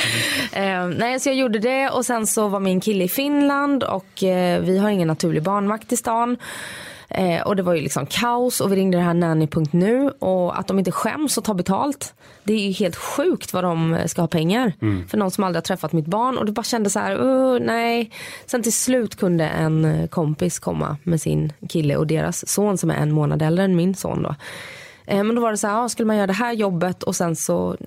Ehm, nej, så jag gjorde det och sen så var min kille i Finland och eh, vi har ingen naturlig barnvakt i stan. Eh, och det var ju liksom kaos och vi ringde det här nanny.nu och att de inte skäms och tar betalt. Det är ju helt sjukt vad de ska ha pengar för någon som aldrig har träffat mitt barn och det bara kände så här, uh, nej. Sen till slut kunde en kompis komma med sin kille och deras son som är en månad äldre än min son då. Eh, men då var det så här, ja, skulle man göra det här jobbet och sen så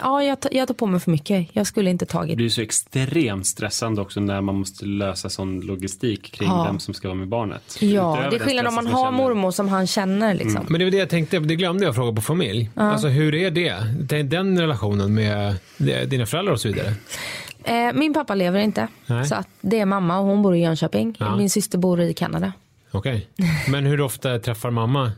Ja, jag, tar- jag tar på mig för mycket. Jag skulle inte Det tagit. blir så extremt stressande också när man måste lösa sån logistik kring Ja. vem som ska vara med barnet. Ja, Utöver det är skillnad om man har känner. mormor som han känner liksom. Men det var det jag tänkte, det glömde jag fråga på familj. Alltså hur är det? Den, den relationen med dina föräldrar och så vidare? Eh, min pappa lever inte. Nej. Så att det är mamma och hon bor i Jönköping. Ja. Min syster bor i Kanada. Okej. Men hur ofta träffar mamma?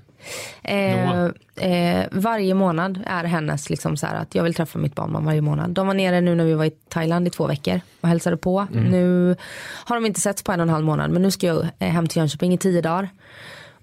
Eh, eh, varje månad är hennes liksom så att jag vill träffa mitt barnbarn varje månad. De var nere nu när vi var i Thailand i två veckor och hälsade på. Mm. Nu har de inte setts på en och en halv månad men nu ska jag eh, hem till Jönköping i tio dagar.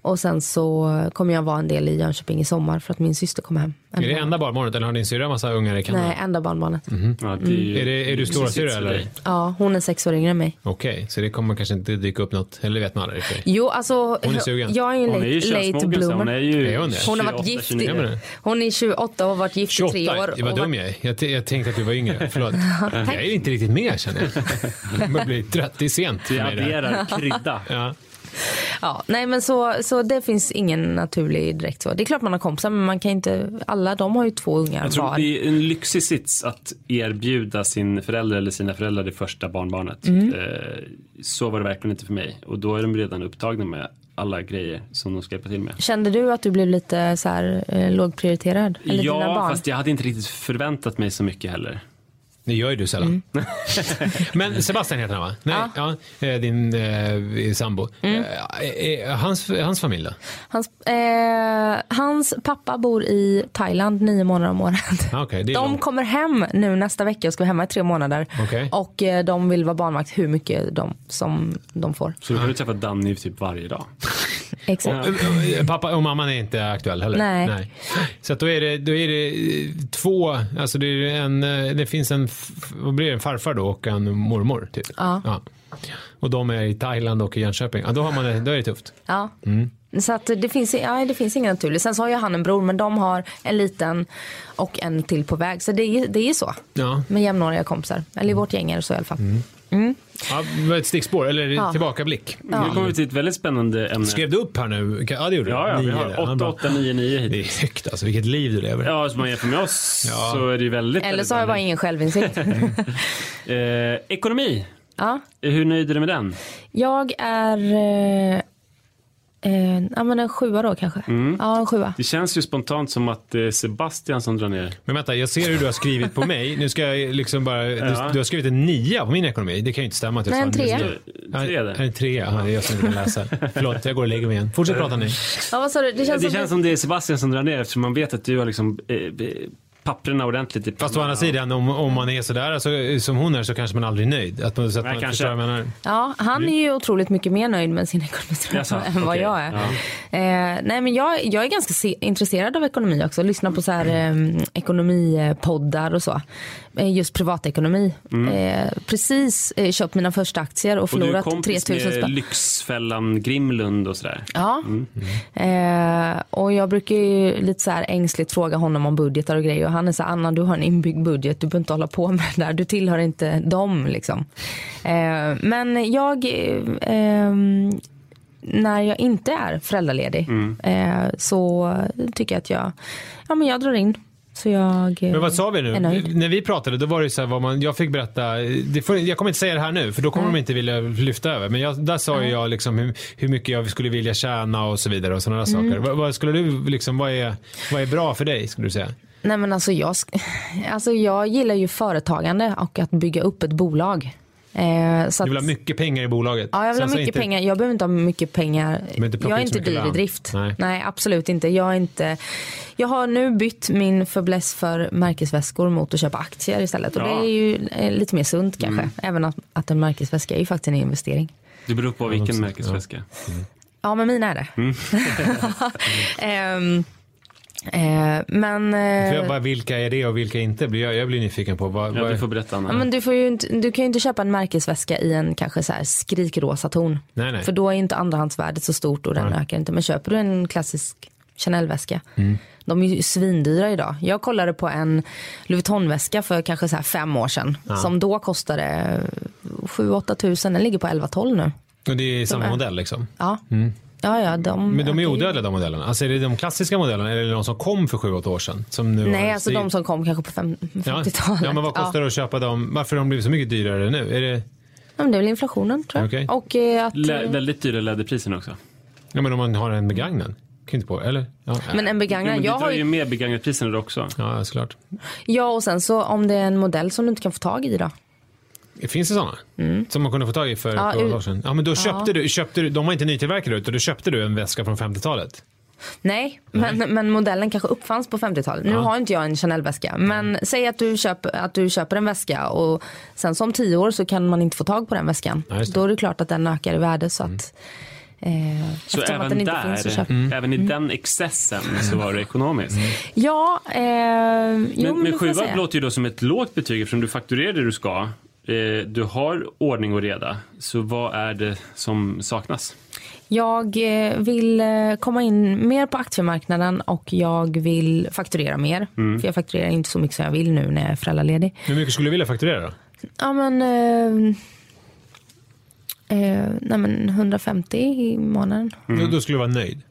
Och sen så kommer jag vara en del i Jönköping i sommar för att min syster kommer hem. En Är det enda barnbarnet eller har din syrra massa ungar i Kanada? Nej, enda barnbarnet. Ja, det är, ju- Är, det, är du stora för eller? Ja, hon är sex år yngre än mig. Okej, så det kommer kanske inte dyka upp något, eller vet man aldrig. i. Jo, alltså Hon är sugen. jag är ju Hon är ju late, late så hon är bloomer. ju Är hon? Hon har 28, varit gift 29. i, hon är 28 och har varit gift i 28, tre år. vad dum jag är. Jag, jag tänkte att du var yngre, förlåt. jag är inte riktigt med känner jag. Jag börjar bli trött, det är sent Vi adderar krydda. Ja. Ja, nej men så, så det finns ingen naturlig direkt så. Det är klart man har kompisar men man kan inte, alla de har ju två ungar Jag tror var. det är en lyxig sits att erbjuda sin förälder eller sina föräldrar det första barnbarnet. Mm. Eh, Så var det verkligen inte för mig. Och då är de redan upptagna med alla grejer som de ska hjälpa till med. Kände du att du blev lite så här eh, lågprioriterad? Eller Ja, barn? fast jag hade inte riktigt förväntat mig så mycket heller. Det gör ju du sällan. Mm. Men Sebastian heter han va? Nej, ja. eh, din eh, sambo. Mm. Eh, eh, hans, hans familj då? Hans, eh, hans pappa bor i Thailand nio månader om året. Ah, är de långt. kommer hem nu nästa vecka och ska vara hemma i tre månader. Okej. Och eh, de vill vara barnvakt hur mycket de, som de får. Så då kan du träffa Danny typ varje dag. Exakt. Eh, Pappa och mamman är inte aktuell heller? Nej. Så att då, är det, då är det eh, två, alltså det, är en, eh, det finns en, vad blir det, en farfar då och en mormor typ? Ja. Och de är i Thailand och i Jönköping. Ja, då, har man det, då är det tufft. Ja. Mm. Så att det finns, ja, det finns ingen naturlig. Sen så har ju han en bror men de har en liten och en till på väg. Så det är, det är så. Ja. Med jämnåriga kompisar. Eller i vårt gäng är det så i alla fall. Ja, det var ett stickspår, eller Ja. tillbakablick. Nu kommer vi till ett väldigt spännande ämne. Skrev du upp här nu? Ja, det gjorde du. Ja, ja vi har ja, 8, bra. 8, 9, 9 Det är högt alltså, vilket liv du lever. Ja, som man jämför med oss Ja. så är det ju väldigt, Eller så har jag bara ingen självinsikt. eh, Ekonomi, ja. hur nöjd är du med den? Jag är eh, eh, ja, men en sjua då kanske. Mm. Ja, en sjua. Det känns ju spontant som att det är Sebastian som drar ner. Men vänta, jag ser hur du har skrivit på mig. Nu ska jag liksom bara... Du, Ja. du har skrivit en nia på min ekonomi. Det kan ju inte stämma. jag Nej, en trea. Ja, Tre är det. En trea, ja, det är jag som inte kan läsa. Förlåt, jag går och lägger mig igen. Fortsätt prata ni. Ja, vad sa du? Det känns, Det som känns som det är Sebastian som drar ner eftersom man vet att du har liksom eh, eh, papperna ordentligt i Fast å andra sidan, om, om man är sådär alltså, som hon är så kanske man aldrig är nöjd. Att man, så att Nej, man kanske. förstår vad jag menar. Ja, han är ju otroligt mycket mer nöjd med sin ekonomi Jaså, än vad okej. jag är. Ja. Eh, nej men jag, jag är ganska se- intresserad av ekonomi också. Lyssnar på så här eh, ekonomipoddar och så. Eh, just privatekonomi. Eh, precis eh, köpt mina första aktier och Mm. Och du är förlorat kompis 3000 med spänn. Lyxfällan Grimlund och sådär. Ja, eh, och jag brukar ju lite så här ängsligt fråga honom om budgetar och grejer och han är så här, Anna du har en inbyggd budget, du behöver inte hålla på med det där, du tillhör inte dem liksom. Men jag, eh, ehm, när jag inte är föräldraledig eh, så tycker jag att jag, ja men jag drar in. Så jag eh, Men vad sa vi nu? När vi pratade då var det så här vad man, jag fick berätta, får, jag kommer inte säga det här nu för då kommer de inte vilja lyfta över. Men jag, där sa ju jag liksom hur, hur mycket jag skulle vilja tjäna och så vidare och sådana där Mm. saker. Vad, vad skulle du liksom, vad är, vad är bra för dig skulle du säga? Nej men alltså jag, alltså jag gillar ju företagande och att bygga upp ett bolag. Eh, så Du vill att- ha mycket pengar i bolaget? Ja, jag vill Sen ha mycket inte- pengar. Jag behöver inte ha mycket pengar. Inte jag är inte dyr i drift. Nej. absolut inte. Jag, är inte. jag har nu bytt min fäbless för märkesväskor mot att köpa aktier istället. Och Ja. det är ju eh, lite mer sunt kanske. Även att, att en märkesväska är ju faktiskt en investering. Det beror på vilken sa- märkesväska. Ja, men mina är det. Ehm, Eh, men, För eh, jag bara, vilka är det och vilka inte? Jag, jag blir nyfiken på. Vad, Ja, du får berätta Anna. ja, men du, får ju inte, du kan ju inte köpa en märkesväska i en kanske så här skrikrosa ton. Nej, nej. För då är inte andrahandsvärdet så stort och den ökar inte. Men köper du en klassisk Chanel-väska, Mm. de är ju svindyra idag. Jag kollade på en Louis Vuitton-väska för kanske så här fem år sedan. Som då kostade 7-8 tusen, den ligger på 11-12 nu. och det är samma är- modell liksom? Ja, ja, ja de, Men de är odödliga de modellerna? Alltså är det de klassiska modellerna eller är det de som kom för 7-8 år sedan? Som nu Nej, alltså de som kom kanske på fem- ja. 50-talet. ja, men vad kostar det att köpa dem? Varför har de blivit så mycket dyrare nu? Är det, Ja, men det är väl inflationen tror jag. Okej. Och eh, att, Lä- väldigt dyra läderpriser också. ja men om man har en begagnad? Kan inte på, eller? Ja, men en Jo, begagnad, men du jag drar har ju med begagnatpriserna också. ja såklart. ja och sen så om det är en modell som du inte kan få tag i då. Finns det sådana? Som man kunde få tag i för Mm. Ja, u- år sedan? Ja men då köpte, du, köpte du, de var inte nytillverkade utan då köpte du en väska från 50-talet? Nej, men, men modellen kanske uppfanns på 50-talet. Nu Ja. har inte jag en Chanel-väska. Men säg att du, köper, att du köper en väska och sen som tio år så kan man inte få tag på den väskan. Ja. Då är det klart att den ökar i värde så att eh, Så även den inte där, finns Mm. även i den excessen så var det ekonomiskt. Ja, eh, jo, Men, men, sjuan låter ju då som ett lågt betyg eftersom du fakturerar det du ska. Eh, Du har ordning och reda. Så vad är det som saknas? Jag eh, vill eh, komma in mer på aktiemarknaden och jag vill fakturera mer. Mm. För jag fakturerar inte så mycket som jag vill nu när jag är föräldraledig. Hur mycket skulle du vilja fakturera? Ja men, eh, eh, nej, men 150 i månaden. Då, då skulle du vara nöjd?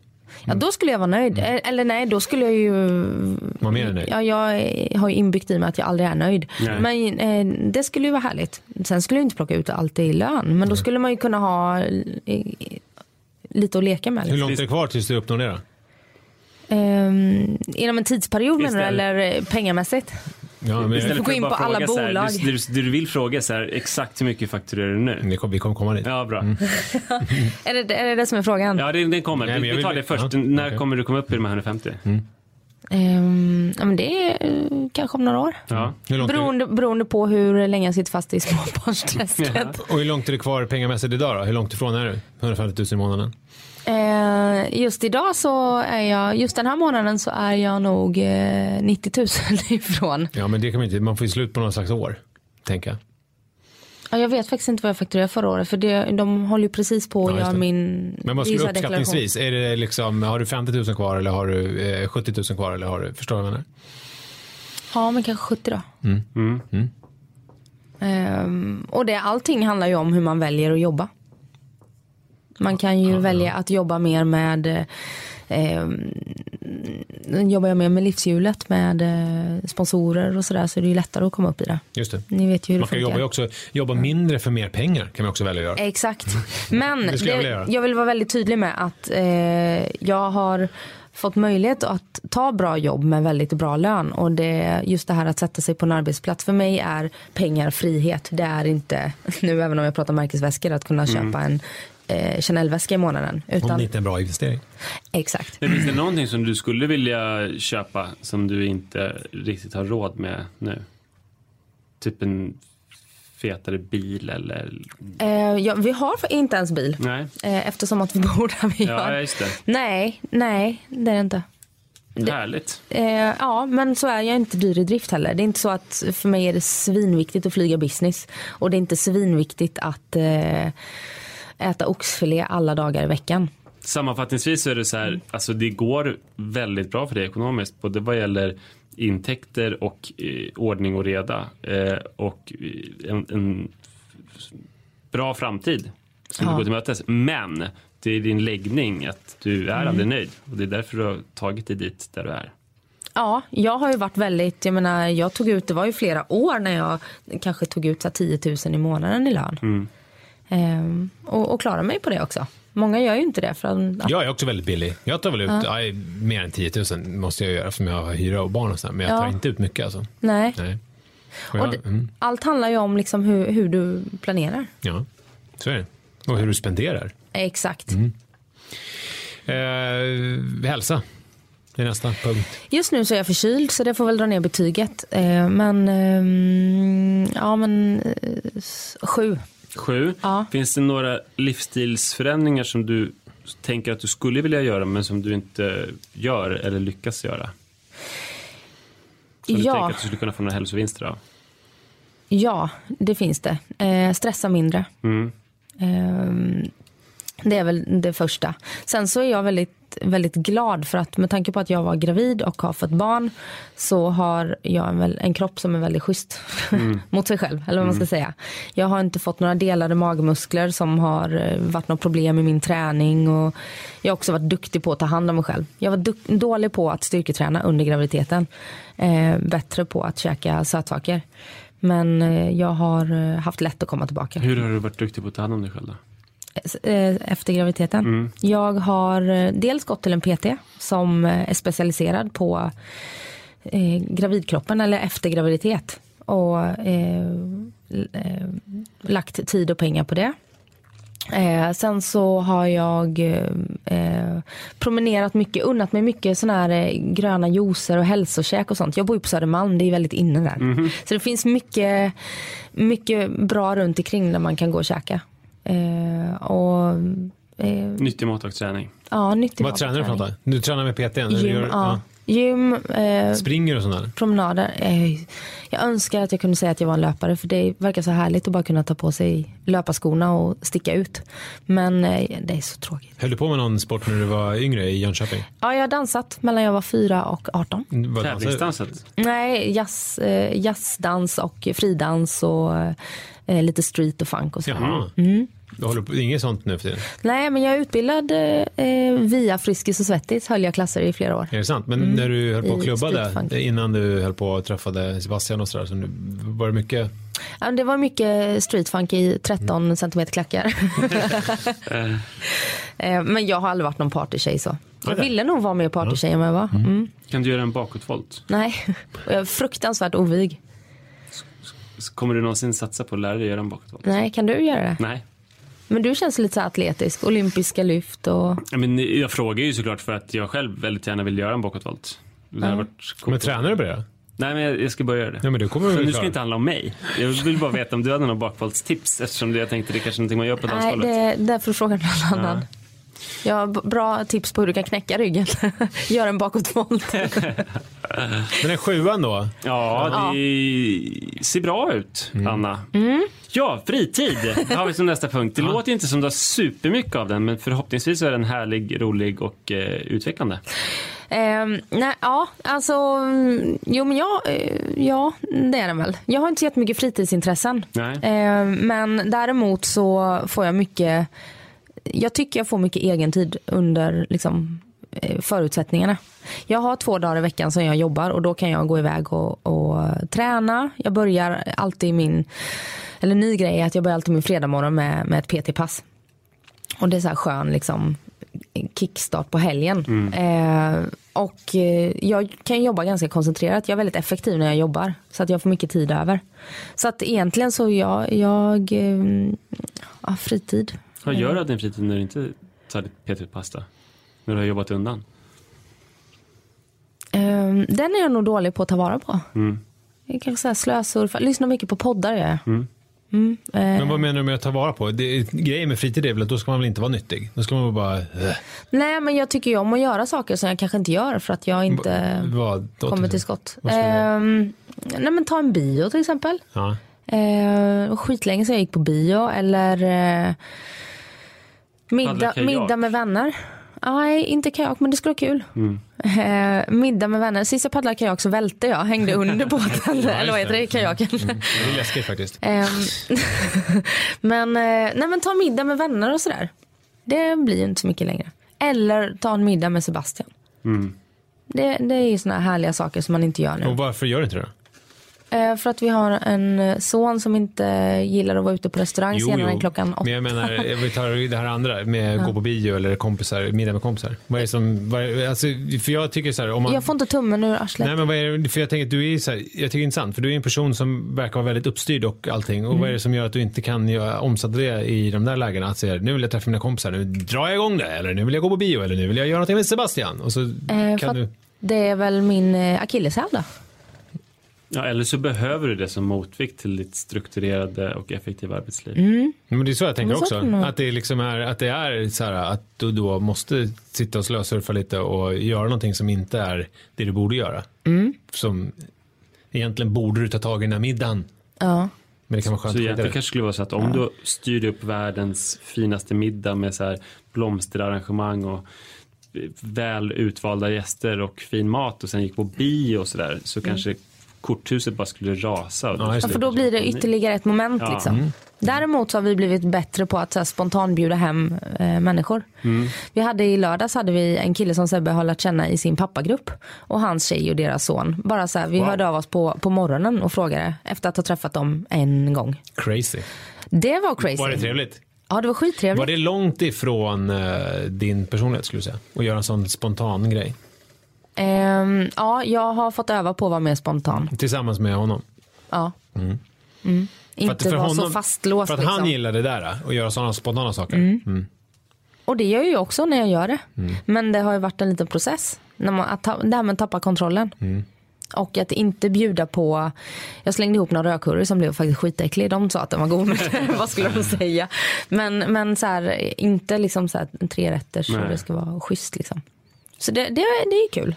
Ja då skulle jag vara nöjd. Eh, Eller nej, då skulle jag ju... Mer än nöjd? Ja, jag har ju inbyggt i mig att jag aldrig är nöjd. Nej. Men eh, det skulle ju vara härligt. Sen skulle jag inte plocka ut allt i lön. Men då skulle man ju kunna ha eh, lite att leka med. Hur Liksom. långt är det kvar tills du uppnår det då? Ehm, inom en tidsperiod menar du eller eh, pengamässigt? Ja, men Istället gå för att in bara på alla så här, bolag. Du, du, du vill fråga så här, exakt hur mycket fakturerar du nu? vi kommer komma dit. Ja, bra. Är det, är det det som är frågan? Ja, det, den kommer. Nej, vi, vi tar vill- det först. ja, När okej. kommer du komma upp i de här 150? Ehm, ja, men det är eh, kanske om några år. Ja. Hur långt är det, Beroende, beroende på hur länge jag sitter fast i småbarnsträsket. och hur långt är det kvar pengamässigt idag då? Hur långt ifrån är du? 150 000 i månaden? Eh, just idag så är jag, just den här månaden så är jag nog eh, 90 000 ifrån. Ja men det kan man inte, man får ju slut på någon slags år. Tänka. Ja, jag vet faktiskt inte vad jag fakturerade förra året för det, de håller ju precis på att Ja, göra min Men vad skulle uppskattningsvis? Är det liksom, har du 50 000 kvar eller har du eh, 70 000 kvar eller har du, förstår du vad jag menar? Ja, men kanske 70 då. Mm. Ehm, och det, allting handlar ju om hur man väljer att jobba. Man kan ju välja att jobba mer med eh, Jobbar jag mer med livshjulet med eh, sponsorer och sådär så är det ju lättare att komma upp i det. Just det. Ni vet ju hur Man det kan jobba, ju också, jobba mindre för mer pengar kan man också välja att göra. Exakt. Men Det det jag göra. jag vill vara väldigt tydlig med att eh, jag har fått möjlighet att ta bra jobb med väldigt bra lön. Och det, just det här att sätta sig på en arbetsplats. För mig är pengar frihet. Det är inte, nu även om jag pratar märkesväskor, att kunna köpa en eh, Chanel-väska i månaden. Om Utan, det inte är en bra investering. Exakt. Men finns det någonting som du skulle vilja köpa som du inte riktigt har råd med nu? Typ en fetare bil eller? Eh, ja, vi har inte ens bil. Nej. Eh, eftersom att vi bor där vi Ja, gör. just det. Nej, nej, det är det inte. Härligt. Eh, ja, men så är jag inte dyr i drift heller. Det är inte så att för mig är det svinviktigt att flyga business. Och det är inte svinviktigt att eh, äta oxfilé alla dagar i veckan. Sammanfattningsvis så är det så här, alltså det går väldigt bra för dig ekonomiskt, både vad gäller intäkter och eh, ordning och reda eh, och eh, en, en bra framtid som Ja. du går till mötes. Men det är din läggning att du är aldrig nöjd och det är därför du har tagit dig dit där du är. Ja, jag har ju varit väldigt, jag menar jag tog ut, det var ju flera år när jag kanske tog ut så här 10 000 i månaden i lön. Ehm, och, och klarar mig på det också. Många gör ju inte det. För att, Jag är också väldigt billig. Jag tar väl ut ja. mer än 10 000 måste jag göra eftersom jag har hyra och barn och sådär. Men jag tar Ja. inte ut mycket alltså. nej. Nej. Och Och jag, det, mm, Allt handlar ju om liksom hur, hur du planerar. ja, så är det. Och hur du spenderar. Exakt. Eh, hälsa. Det är nästa punkt. Just nu så är jag förkyld så det får väl dra ner betyget. Eh, men ehm, ja men eh, sju. Sju. Ja. Finns det några livsstilsförändringar som du tänker att du skulle vilja göra men som du inte gör eller lyckas göra? Som du Ja. tänker att du skulle kunna få några hälsovinster av? Ja, det finns det. Eh, stressa mindre. Mm. Ehm, det är väl det första. Sen så är jag väldigt, väldigt glad för att med tanke på att jag var gravid och har fått barn så har jag en, en kropp som är väldigt schysst mot sig själv. Eller vad man ska säga. Jag har inte fått några delade magmuskler som har eh, varit något problem i min träning. Och jag har också varit duktig på att ta hand om mig själv. Jag var dålig på att styrketräna under graviditeten. Eh, bättre på att käka sötsaker. Men eh, jag har eh, haft lätt att komma tillbaka Hur har du varit duktig på att ta hand om dig själv då? Eh, efter graviditeten. Jag har eh, dels gått till en PT som eh, är specialiserad på eh, gravidkroppen eller efter graviditet. Och eh, lagt tid och pengar på det. Eh, sen så har jag eh, promenerat mycket, unnat mig mycket såna här eh, gröna juicer och hälsokäk och sånt. Jag bor ju på Södermalm, det är väldigt inne där. Så det finns mycket, mycket bra runt omkring där man kan gå och käka. Eh, och eh, Nyttig mat och träning. ja, nyttig Vad mat tränar du för något då? Du tränar med PT? Gym, gör- ja. Gym, eh, Springer och sånt där? promenader. Eh, jag önskar att jag kunde säga att jag var en löpare för det verkar så härligt att bara kunna ta på sig löparskorna och sticka ut. Men eh, det är så tråkigt. Höll du på med någon sport när du var yngre i Jönköping? Ja, jag har dansat mellan jag var 4 och 18. Vad dansade du? Tävlingsdanset? Nej, jazz, eh, jazzdans och fridans och eh, lite street och funk och så. Jaha. Du håller på, inget sånt nu för tiden? Nej, men jag är utbildad eh, via Friskis och Svettis, höll jag klasser i flera år. Är det sant? Men när du höll på I klubbade streetfunk. innan du höll på och träffade Sebastian och sådär, så var det mycket? Ja, det var mycket streetfunk i 13 centimeter klackar. Eh, men jag har aldrig varit någon partytjej så. Jag ville nog vara mer partytjej än vad jag var. Mm. Kan du göra en bakåtvolt? Nej, och jag är fruktansvärt ovig. Kommer du någonsin satsa på att lära dig göra en bakåtvolt? Nej, kan du göra det? Nej. Men du känns lite så atletisk, olympiska lyft och... Ja, Men jag frågar ju såklart för att jag själv väldigt gärna vill göra en bakåtvolt. Det coolt. Men tränar du på det? Nej, men jag, jag ska börja göra det. Ja, men du kommer nu ska det inte handla om mig. Jag vill bara veta om du hade några bakvoltstips eftersom det, jag tänkte det är kanske är någonting man gör på Nej, dansgolvet. det, där får du fråga någon annan. Jag b- bra tips på hur du kan knäcka ryggen. Gör en bakåtvolt. Men den sjuan då? Ja, det ser bra ut, Anna. Ja, fritid har vi som nästa punkt. Det låter ju inte som du har supermycket av den, men förhoppningsvis är den härlig, rolig och eh, utvecklande. Ehm, nej, ja, alltså, mm, jo men ja, eh, ja, det är den väl. Jag har inte så jättemycket fritidsintressen. Nej. Ehm, men däremot så får jag mycket, jag tycker jag får mycket egen tid under liksom, eh, förutsättningarna. Jag har två dagar i veckan som jag jobbar och då kan jag gå iväg och, och träna. Jag börjar alltid min, eller ny grej är att jag börjar alltid min fredagmorgon med, med ett PT-pass. Och det är så här skön liksom kickstart på helgen. Eh, och eh, jag kan jobba ganska koncentrerat. Jag är väldigt effektiv när jag jobbar. Så att jag får mycket tid över. Så att egentligen så jag, jag eh, ja, fritid. Vad gör du av din fritid när du inte tar ditt PT-pasta? När du har jobbat undan? Eh, den är jag nog dålig på att ta vara på. Mm. Jag kanske så här slösurfa, lyssnar mycket på poddar gör jag. Mm, eh, Men vad menar du med att ta vara på? Det, grejen med fritid är väl att då ska man väl inte vara nyttig? Då ska man bara... Äh, Nej men jag tycker ju om att göra saker som jag kanske inte gör för att jag inte vad, då kommer till skott. Eh, nej men ta en bio till exempel. Ja. Eh, skitlänge sedan jag gick på bio eller eh, middag, middag med vänner. Nej, inte kajak men det skulle vara kul. Eh, middag med vänner. Sist jag paddlade kajak så välte jag, hängde under båten. eller vad heter det, kajaken. Det är läskigt faktiskt. Ehm, men, eh, nej, men ta middag med vänner och sådär. Det blir inte så mycket längre. Eller ta en middag med Sebastian. Det, det är ju här härliga saker som man inte gör nu. Och varför gör du inte det? Eh, för att vi har en eh, son som inte gillar att vara ute på restaurang senare än klockan åtta. Men jag menar, vi tar det här andra med gå på bio eller kompisar, middag med kompisar. Vad är det som, vad är, alltså, för jag tycker så här, om man... Jag får inte tummen ur arslet. Nej men vad är det, för jag tänker du är så här, jag tycker det är intressant för du är en person som verkar vara väldigt uppstyrd och allting och Mm. vad är det som gör att du inte kan göra, omsätta det i de där lägena att säga nu vill jag träffa mina kompisar, nu drar jag igång det eller nu vill jag gå på bio eller nu vill jag göra någonting med Sebastian och så Eh, kan du Det är väl min eh, akilleshäl då. Ja, eller så behöver du det som motvikt till ditt strukturerade och effektiva arbetsliv. Mm. Men det är så jag tänker så också. Att det liksom är, att det är så här att du då måste sitta och slösurfa lite och göra någonting som inte är det du borde göra. Mm. Som egentligen borde du ta tag i den här middagen. Ja. Men det kan vara skönt Så det. kanske skulle vara så att om du styr upp världens finaste middag med så här blomsterarrangemang och väl utvalda gäster och fin mat och sen gick på bio och sådär så kanske korthuset bara skulle rasa. Ja, Ja, för då blir det ytterligare ett moment. Ja. Liksom. Däremot så har vi blivit bättre på att så här, spontant bjuda hem eh, människor. Vi hade I lördags hade vi en kille som Sebbe har lärt känna i sin pappagrupp och hans tjej och deras son. Bara så här, vi Wow. hörde av oss på, på morgonen och frågade efter att ha träffat dem en gång. Crazy. Det var crazy. Var det trevligt? Ja, det var skittrevligt. Var det långt ifrån eh, din personlighet skulle du säga? Att göra en sån spontan grej? Ehm, ja, jag har fått öva på att vara mer spontan. Tillsammans med honom? Ja. Mm. För att- Inte för vara så fastlåst. För att liksom. han gillar det där, att göra sådana spontana saker. Mm. Och det gör jag ju också när jag gör det. Mm. Men det har ju varit en liten process. När man, att ta, det här med att tappa kontrollen. Mm. Och att inte bjuda på, jag slängde ihop några rödkurror som blev faktiskt skitäcklig. De sa att den var god, men vad skulle de säga? Men, men så här, inte liksom så här tre rätter så det ska vara schysst liksom. Så det, det, det är kul.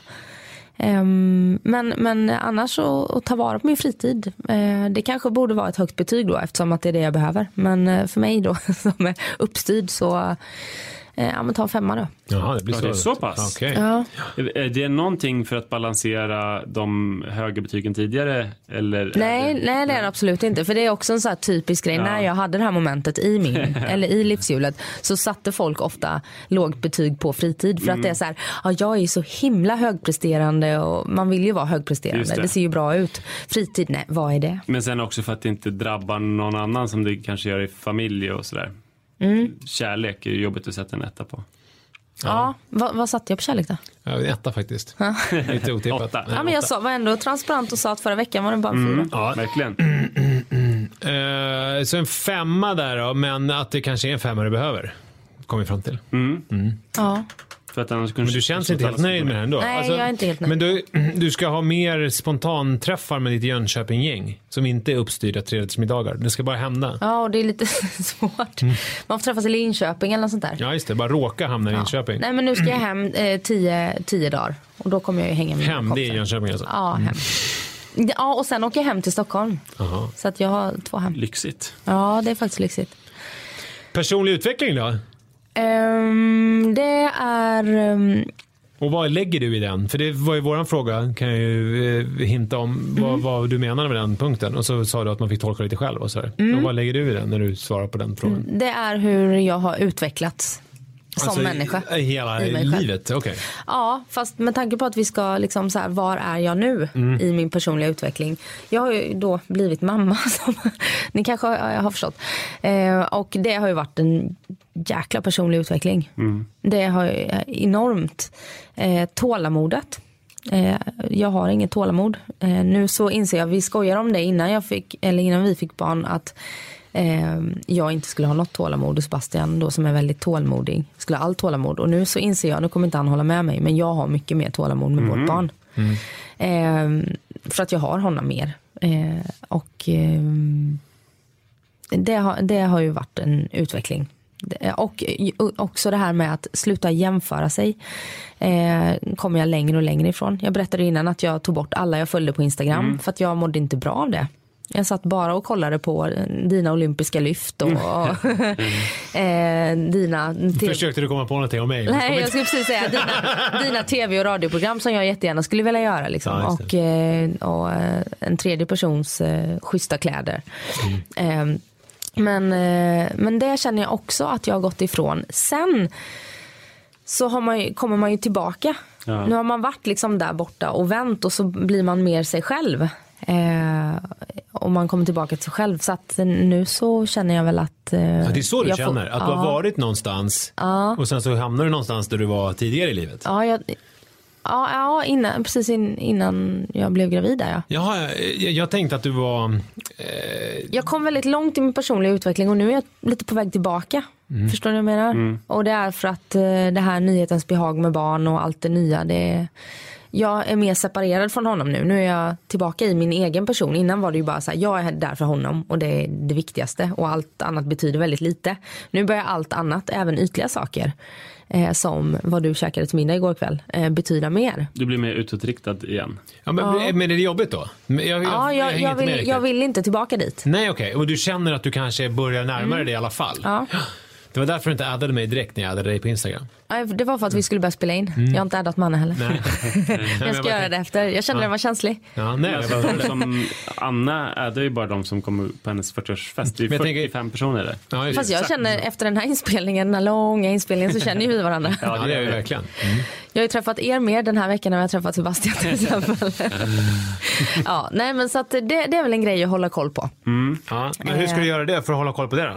Ehm, men, men annars att, att ta vara på min fritid, eh, det kanske borde vara ett högt betyg då eftersom att det är det jag behöver. Men eh, för mig då som är uppstyrd så, ja men ta en femma då. Jaha, det blir Ja, så. det är så pass. Okej. Ja. Är det någonting för att balansera de höga betygen tidigare? Eller Nej, det- nej det är det absolut inte. För det är också en så här typisk grej. Ja. När jag hade det här momentet i min, eller i livshjulet så satte folk ofta lågt betyg på fritid. För att det är så här, ja, jag är så himla högpresterande och man vill ju vara högpresterande. det. Det. ser ju bra ut. Fritid, nej vad är det? Men sen också för att det inte drabbar någon annan som det kanske gör i familj och sådär. Mm. Kärlek är ju jobbigt att sätta en etta på. Ja, vad, vad satte jag på kärlek då? Ja, en etta faktiskt. Lite otippat. Åtta. Nej, Ja, men jag sa, var ändå transparent och sa att förra veckan var det bara en fyra. Ja. Verkligen. Eh, så en femma där då, men att det kanske är en femma du behöver. Kom vi fram till. Ja. För att annars Men du känns inte helt nöjd med det ändå? Nej, jag är inte helt nöjd. Men du, du ska ha mer spontanträffar med ditt Jönköping-gäng som inte är uppstyrda trerättersmiddagar. Det ska bara hända. ja, och det är lite svårt. Man får träffas i Linköping eller något sånt där. Ja, just det. Bara råka hamna i Linköping. Nej men nu ska jag hem eh, tio, tio dagar och då kommer jag ju hänga med Hem, det är. Jönköping alltså? Ja, hem. Ja, och sen åker jag hem till Stockholm. Jaha. Så att jag har två hem. Lyxigt. Ja, det är faktiskt lyxigt. Personlig utveckling då? Ehm, det är... ehm, Och vad lägger du i den? För det var ju våran fråga, kan jag ju eh, hinta om vad, Mm. vad du menade med den punkten. Och så sa du att man fick tolka lite själv och sådär. Mm. Och vad lägger du i den när du svarar på den frågan? det är hur jag har utvecklats som Alltså, människa. Hela I mig själv. livet? Okej. Ja, fast med tanke på att vi ska liksom så här, var är jag nu Mm. i min personliga utveckling. Jag har ju då blivit mamma som ni kanske har, har förstått. Eh, och det har ju varit en jäkla personlig utveckling. Det har ju enormt eh, tålamodet. Eh, jag har inget tålamod. Eh, nu så inser jag, vi skojar om det innan jag fick, eller innan vi fick barn, att eh, jag inte skulle ha något tålamod och Sebastian då som är väldigt tålmodig skulle ha allt tålamod. Och nu så inser jag, nu kommer inte han hålla med mig, men jag har mycket mer tålamod med vårt barn. Eh, för att jag har honom mer. Eh, och eh, det, har, det har ju varit en utveckling. Och också det här med att sluta jämföra sig eh, kommer jag längre och längre ifrån. Jag berättade innan att jag tog bort alla jag följde på Instagram för att jag mådde inte bra av det. Jag satt bara och kollade på eh, dina olympiska lyft och eh, dina... Försökte du komma på någonting om mig? Nej, jag skulle precis säga dina, dina tv och radioprogram som jag jättegärna skulle vilja göra. Liksom. Ja, och, eh, och eh, en tredje persons eh, schyssta kläder. Mm. Eh, men, men det känner jag också att jag har gått ifrån. Sen så man kommer man ju tillbaka. Ja. Nu har man varit liksom där borta och vänt och så blir man mer sig själv. Eh, och man kommer tillbaka till sig själv. Så att nu så känner jag väl att... Eh, Ja, det är så du jag får- känner? Att du ja. har varit någonstans Ja. och sen så hamnar du någonstans där du var tidigare i livet? Ja, jag, ja, ja innan, precis in, innan jag blev gravid där ja. Jaha, jag, jag tänkte att du var... Jag kom väldigt långt i min personliga utveckling och nu är jag lite på väg tillbaka. Förstår ni vad jag menar? Och det är för att eh, det här nyhetens behag med barn och allt det nya, det jag är mer separerad från honom nu. Nu är jag tillbaka i min egen person. Innan var det ju bara så här, jag är där för honom och det är det viktigaste och allt annat betyder väldigt lite. Nu börjar allt annat, även ytliga saker, eh, som vad du käkade till middag igår kväll, eh, betyda mer. Du blir mer utåtriktad igen. Ja, men, men är det jobbigt då? Jag, Ja, jag, jag, med vill, jag vill inte tillbaka dit. Nej, okej. Och du känner att du kanske börjar närma dig det i alla fall? Ja. Det var därför du inte addade mig direkt när jag addade dig på Instagram. Nej, Det var för att vi skulle börja spela in. Jag har inte addat mannen heller. Nej. jag ska göra det efter. Jag kände den var känslig. Ja, nej, Alltså, jag bara, som Anna är det ju bara de som kommer på hennes 40-årsfest. Det är Men jag 45 tänker- personer där. ja, just, Fast jag känner efter den här inspelningen, den här långa inspelningen, så känner ju vi varandra. ja, det är vi verkligen. Mm. Jag har ju träffat er mer den här veckan än jag har träffat Sebastian till exempel. ja, nej men så att det, det är väl en grej att hålla koll på. Ja, men hur ska du göra det för att hålla koll på det då?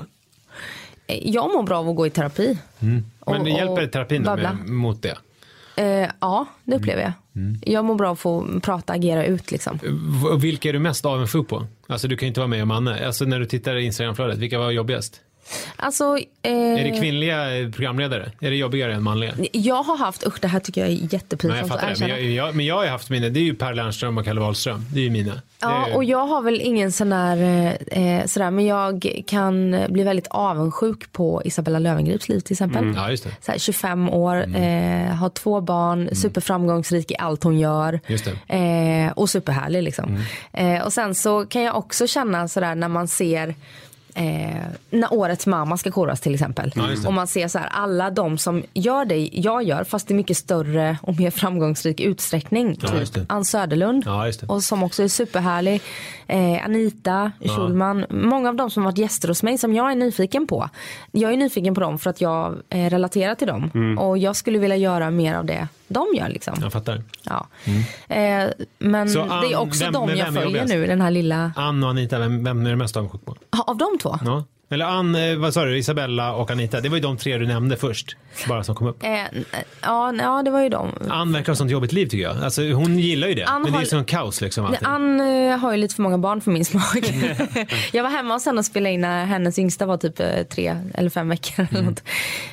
Jag mår bra av att gå i terapi. Men Och- hjälper terapin med, mot det? Eh, ja, det upplever jag. Jag mår bra av att få prata, agera ut liksom. Vilka är du mest avundsjuk på? Alltså du kan ju inte vara med om Anne. Alltså när du tittar i Instagramflödet, vilka var jobbigast? Alltså, eh, Är det kvinnliga eh, programledare? Är det jobbigare än manliga? jag har haft, usch det här tycker jag är jättepinsamt jag fattar att det. Men jag, jag, men jag har ju haft mina, det är ju Per Lernström och Kalle Wahlström. Det är ju mina. Ja, är, och jag har väl ingen sån där, eh, sådär, men jag kan bli väldigt avundsjuk på Isabella Lövengrips liv till exempel. Mm. Ja, just det. Så här, 25 år, eh, har två barn, superframgångsrik i allt hon gör. Mm. Just det. Eh, och superhärlig liksom. Mm. Eh, och sen så kan jag också känna sådär när man ser Eh, när årets mamma ska koras till exempel. Ja, och man ser så här, alla de som gör det jag gör fast i mycket större och mer framgångsrik utsträckning. Ja, typ Ann Söderlund Ja, och som också är superhärlig. Eh, Anita Schulman. Många av dem som varit gäster hos mig som jag är nyfiken på. Jag är nyfiken på dem för att jag eh, relaterar till dem. Mm. Och jag skulle vilja göra mer av det de gör liksom. Jag fattar. Ja. Eh, men Så det är också vem- de jag vem följer nu, den här lilla, Ann och Anita, vem, vem är du mest avundsjuk på? av de två. Ja. Eller Ann, eh, vad sa du, Isabella och Anita. Det var ju de tre du nämnde först. Bara som kom upp. Eh, ja, ja, det var ju de. Ann verkar ha sånt jobbigt liv tycker jag. Alltså, hon gillar ju det. Ann men det är har- sån kaos liksom. Nej, Allting. Ann eh, har ju lite för många barn för min smak. jag var hemma hos henne och spelade in när hennes yngsta var typ eh, tre eller fem veckor. Eller något.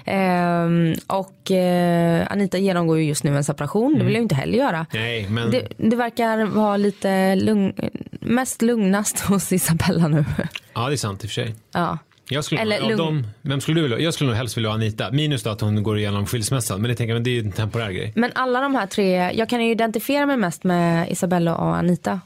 Ehm, och eh, Anita genomgår ju just nu en separation, det vill jag ju inte heller göra. Nej, men Det, det verkar vara lite lugn, mest lugnast hos Isabella nu. ja, det är sant i och för sig. ja. Jag skulle, Eller lugn. dem, vem skulle du vilja? Jag skulle nog helst vilja ha Anita. Minus då att hon går igenom skilsmässan. Men det tänker jag, men det är ju en temporär grej. Men alla de här tre, jag kan ju identifiera mig mest med Isabella och Anita.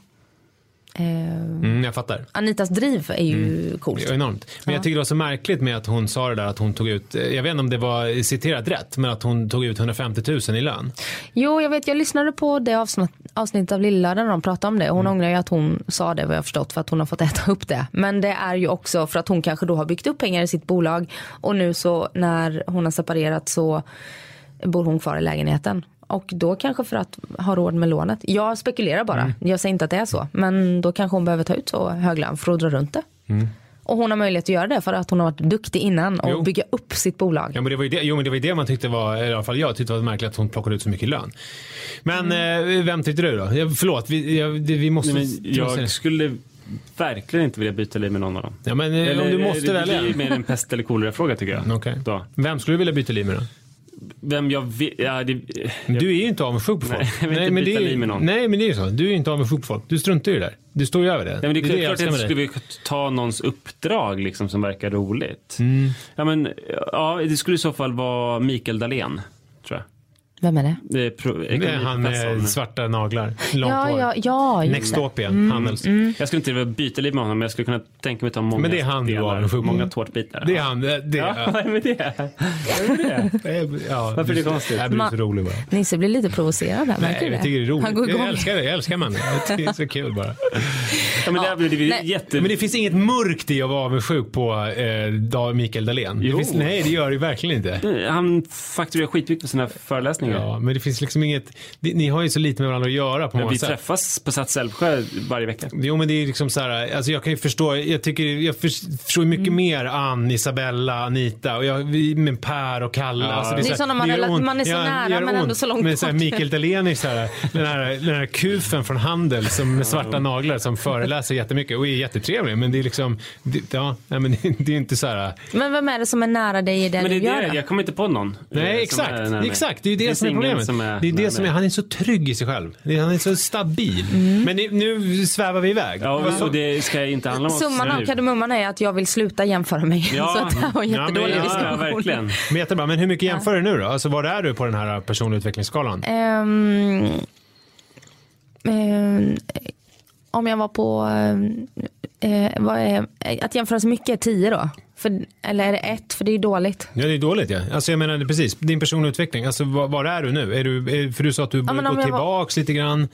Ehm, Mm, jag fattar. Anitas driv är ju coolt. Det är enormt. Men jag tycker det var så märkligt med att hon sa det där att hon tog ut, eh, jag vet inte om det var citerat rätt, men att hon tog ut 150 000 i lön. Jo, jag vet, jag lyssnade på det avsnitt, avsnittet av Lillördagen när de pratade om det. Mm. Hon ångrar ju att hon sa det vad jag förstått för att hon har fått äta upp det. Men det är ju också för att hon kanske då har byggt upp pengar i sitt bolag och nu så när hon har separerat så bor hon kvar i lägenheten. Och då kanske för att ha råd med lånet. Jag spekulerar bara, Mm. jag säger inte att det är så. Men då kanske hon behöver ta ut så hög lön för att dra runt det. Och hon har möjlighet att göra det för att hon har varit duktig innan och Mm. Jo. bygga upp sitt bolag. Ja, men det var ju det, jo, men det var ju det man tyckte var, eller i alla fall jag tyckte var märkligt att hon plockade ut så mycket lön. Men Mm. eh, vem tyckte du då? Jag, förlåt, vi, jag, det, vi måste... Nej, men jag skulle verkligen inte vilja byta liv med någon av dem. Ja, men eh, om du måste det, välja. Det är mer en pest eller kolera-fråga tycker jag. Okej. Då. Vem skulle du vilja byta liv med då? Vem jag vill... Ja, det, Men Du är ju inte avundsjuk på folk. Nej, jag inte men det är, med någon. Nej, men det är ju så. Du är ju inte avundsjuk på folk. Du struntar ju i det där. Du står ju över det. Ja, men det är, det klart jag att jag skulle ta någons uppdrag liksom, som verkar roligt. Mm. Ja, men, ja, det skulle i så fall vara Mikael Dahlén, jag. Vem är det? Det är pro, Det är han med svarta naglar, långt Ja, hår. ja, ja. det. Nextopia, Mm. Handels. Jag skulle inte vilja byta liv med honom, men jag skulle kunna tänka mig ta många Men det är han du delar, var avundsjuk på. Många tårtbitar. Det är han. Det, det, Ja, ja. är det? Ja, Varför är det konstigt? Jag blir så rolig bara. Nisse blir lite provocerad här. Nej, märker du jag tycker det är roligt. Han går igång. Jag älskar det. Jag älskar mannen. Jag tycker det är så kul bara. Ja, men det, blir- det blir Nej. jätte... Men det finns inget mörkt i att vara avundsjuk på eh, Mikael Dahlén. Det finns, nej, det gör det verkligen inte. Han fakturerar skitmycket på sina föreläsningar. Ja, men det finns liksom inget... Ni, har ju så lite med varandra att göra på Men många vi sätt. träffas på Sats Älvsjö varje vecka. Jo men det är liksom så här, alltså jag kan ju förstå, jag tycker, jag för- förstår mycket Mm. mer Ann, Isabella, Anita och jag, vi- med Per och Kalle. Ja. Alltså Det är så här- så när man rela- man är så nära, det gör men ändå så långt Men så här, bort. Mikael Dahlén är så här, den här, den här kufen från Handel som med svarta naglar som föreläser jättemycket och är jättetrevlig men det är liksom, det, ja, nej, men det, är inte så här. Men vem är det som är nära dig i det Men det du är gör? det, jag kommer inte på någon. eh, Nej som exakt, nära exakt, det är ju det, finns som är problemet. som är det är det som är, han är så trygg i sig själv. Det Han är så stabil. Men ni- nu svävar vi iväg. Ja, så- och det ska inte handla om oss Summan av nu. kardemumman är att jag vill sluta jämföra mig. Ja. Så att det här var en men- jättedålig ja, diskussion. ja, verkligen. Men jättebra, men hur mycket jämför du nu då? Alltså var är du på den här personliga utvecklingsskalan? Ehm, ehm, om jag var på, eh, vad är, att jämföra så mycket är 10 då? För, eller är det 1? För det är dåligt. Ja, det är dåligt ja. Alltså jag menar precis, din personliga utveckling. Alltså var, var är du nu? Är du, är, för du sa att du börjar om gå jag var- lite grann.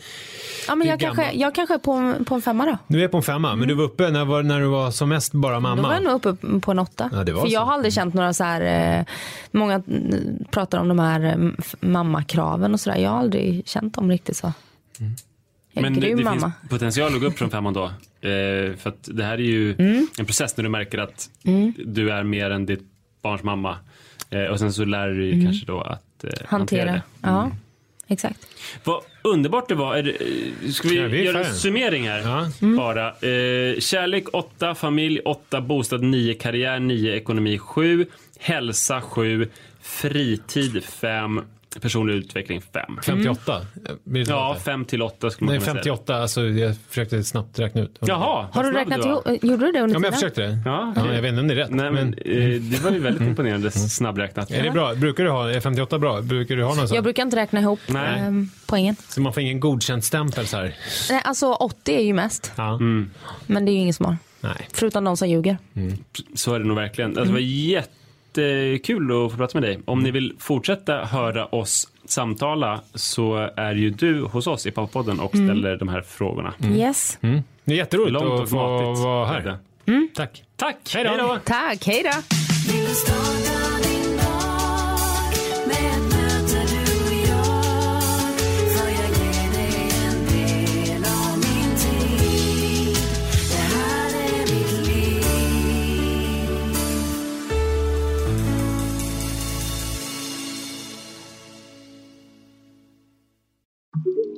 Ja, men jag, kanske, jag kanske är på, en- på en femma då. Du är på en femma, men du var uppe när, när du var som mest bara mamma. Då var jag nog uppe på en åtta. Ja, det var För så. jag har aldrig känt några så här, eh, många mm, pratar om de här eh, f- mammakraven och sådär. Jag har aldrig känt dem riktigt så. Jag är Men det, grym det mamma. finns potential att gå upp från femman då. Eh, för att det här är ju Mm. en process när du märker att du är mer än ditt barns mamma. Eh, och sen så lär du dig kanske då att eh, hantera, Mm. Hantera. det. Ja, exakt. Vad underbart det var. Är det- Ska vi, Ja, göra en summering här? Ja. Bara. Eh, kärlek 8, familj 8, bostad 9, karriär 9, ekonomi 7, hälsa 7, fritid 5, personlig utveckling 5. 58? Blir det Ja, så? 5 till 8 skulle man Nej, kunna säga. 58. Alltså jag försökte snabbt räkna ut. Jaha, Har du räknat ihop, gjorde du det under Ja, men jag tiden? försökte det. Ja, Ja, jag vet inte om det är rätt. Nej, men, eh, det var ju väldigt imponerande snabbräknat. Är det bra? Brukar du ha, är 58 bra? Brukar du ha någon sån? Jag brukar inte räkna ihop Nej. ehm, poängen. Så man får ingen godkänd stämpel så här? Nej, alltså 80 är ju mest. Ja. Men det är ju ingen som har. Nej. Förutom de som ljuger. Så är det nog verkligen. Alltså, det var jättekul att få prata med dig. Om ni vill fortsätta höra oss samtala så är ju du hos oss i Pappapodden och ställer de här frågorna. Yes. Mm. Det är jätteroligt Långt och att få vara är här. det. Tack. Tack! Hej då. Tack, hej då.